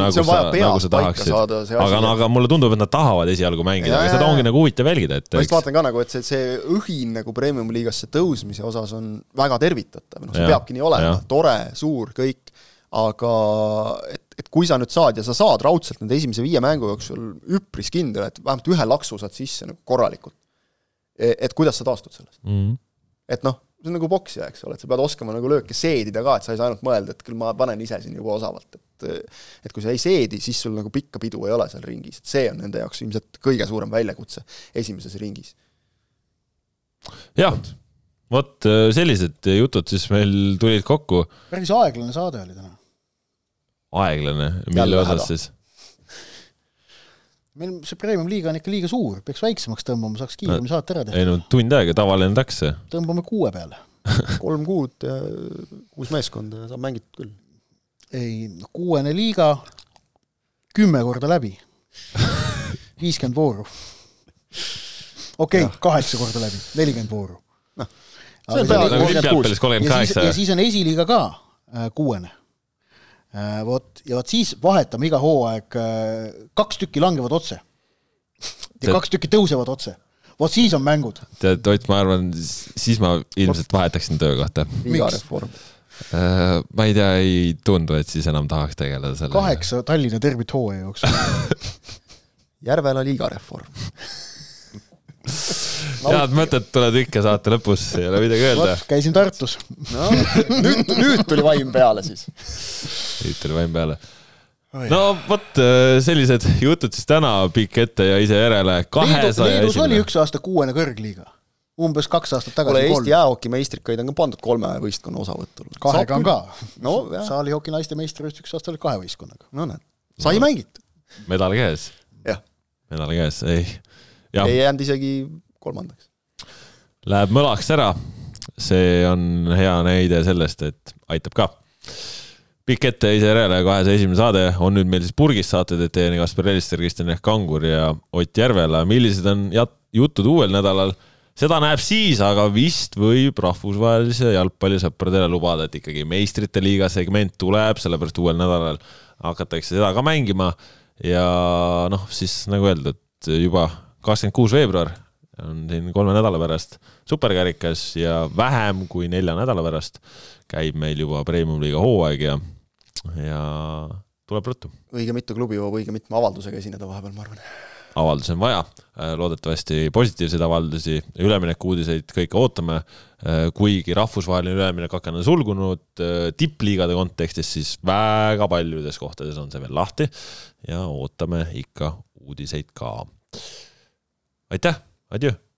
nagu sa, nagu sa tahaksid. aga, aga mulle tundub, et nad tahavad esialgu mängida, aga seda ongi nagu huvitav jälgida, et ma just vaatan ka nagu, et see, see õhin nagu premium-liigasse tõusmise osas on väga tervitatav, noh, see ja. peabki nii olema, tore, suur, kõik, aga et, et kui sa nüüd saad ja sa saad raudselt nende esimese viie mängu jooksul üpris kindel, et vähemalt ühe laksu saad sisse nagu korralikult, e-, et kuidas sa taastud sellest mm. -hmm. et noh see on nagu poksija, eks ole, et sa pead oskama nagu lööke seedida ka, et sa ei saa ainult mõelda, et küll ma panen ise siin juba osavalt, et et kui sa ei seedi, siis sul nagu pikka pidu ei ole seal ringis, et see on nende jaoks ilmselt kõige suurem väljakutse esimeses ringis. jah, vot sellised jutud siis meil tulid kokku. päris aeglane saade oli täna. Aeglane, mille osas siis? meil see premium-liiga on ikka liiga suur, peaks väiksemaks tõmbama, saaks kiiremini saate ära teha. ei no tund aega, tavaline läks see. tõmbame kuue peale kolm kuud ja kuus meeskonda saab mängitud küll. ei, kuuene liiga, kümme korda läbi. viiskümmend vooru. okei okay,, kaheksa korda läbi, nelikümmend vooru. noh, see on peaaegu kolmkümmend kuus. ja siis on esiliiga ka kuuene. Vot, ja vot siis vahetame iga hooaeg, kaks tükki langevad otse. ja Tead, kaks tükki tõusevad otse. vot siis on mängud. tead, Ott, ma arvan, siis ma ilmselt vahetaksin töökohta. liigareform ma ei tea, ei tundu, et siis enam tahaks tegeleda sellega. kaheksa Tallinna derbit hooaja jooksul Järvela liigareform head mõtted tulevad ikka saate lõpus, ei ole midagi öelda. käisin Tartus. no nüüd, nüüd tuli vaim peale siis. nüüd tuli vaim peale. no vot, sellised jutud siis täna, pikk ette ja ise järele. Leedu, Leedus oli üks aasta kuuene kõrgliiga. umbes kaks aastat tagasi. kuule, Eesti jäähoki meistrikaid on ka pandud kolme võistkonna osavõtul. kahega on ka. no saalihoki naiste meistrivõistlus üks aasta oli kahe võistkonnaga. no näed, sai no. mängitud. medal käes. jah. medal käes, ei. Ei jäänud isegi kolmandaks. Läheb mõlaks ära. see on hea näide sellest, et aitab ka. pikk ette ise järele, kahesaja esimene saade on nüüd meil siis purgis saated, et teieni Kaspar Ellister, Kristjan Ehk Kangur ja Ott Järvela. millised on jutud uuel nädalal? seda näeb siis, aga vist võib rahvusvahelise jalgpallisõpradele lubada, et ikkagi meistrite liiga segment tuleb, sellepärast uuel nädalal hakatakse seda ka mängima. ja noh, siis nagu öeldud, juba kakskümmend kuus veebruar on siin kolme nädala pärast superkarikas ja vähem kui nelja nädala pärast käib meil juba premium-liiga hooaeg ja, ja tuleb ruttu. õige mitu klubi jõuab õige mitme avaldusega esineda vahepeal, ma arvan. avaldusi on vaja, loodetavasti positiivseid avaldusi, üleminekuudiseid kõike ootame, kuigi rahvusvaheline üleminek aken on sulgunud tippliigade kontekstis, siis väga paljudes kohtades on see veel lahti ja ootame ikka uudiseid ka. Aitäh! Adieu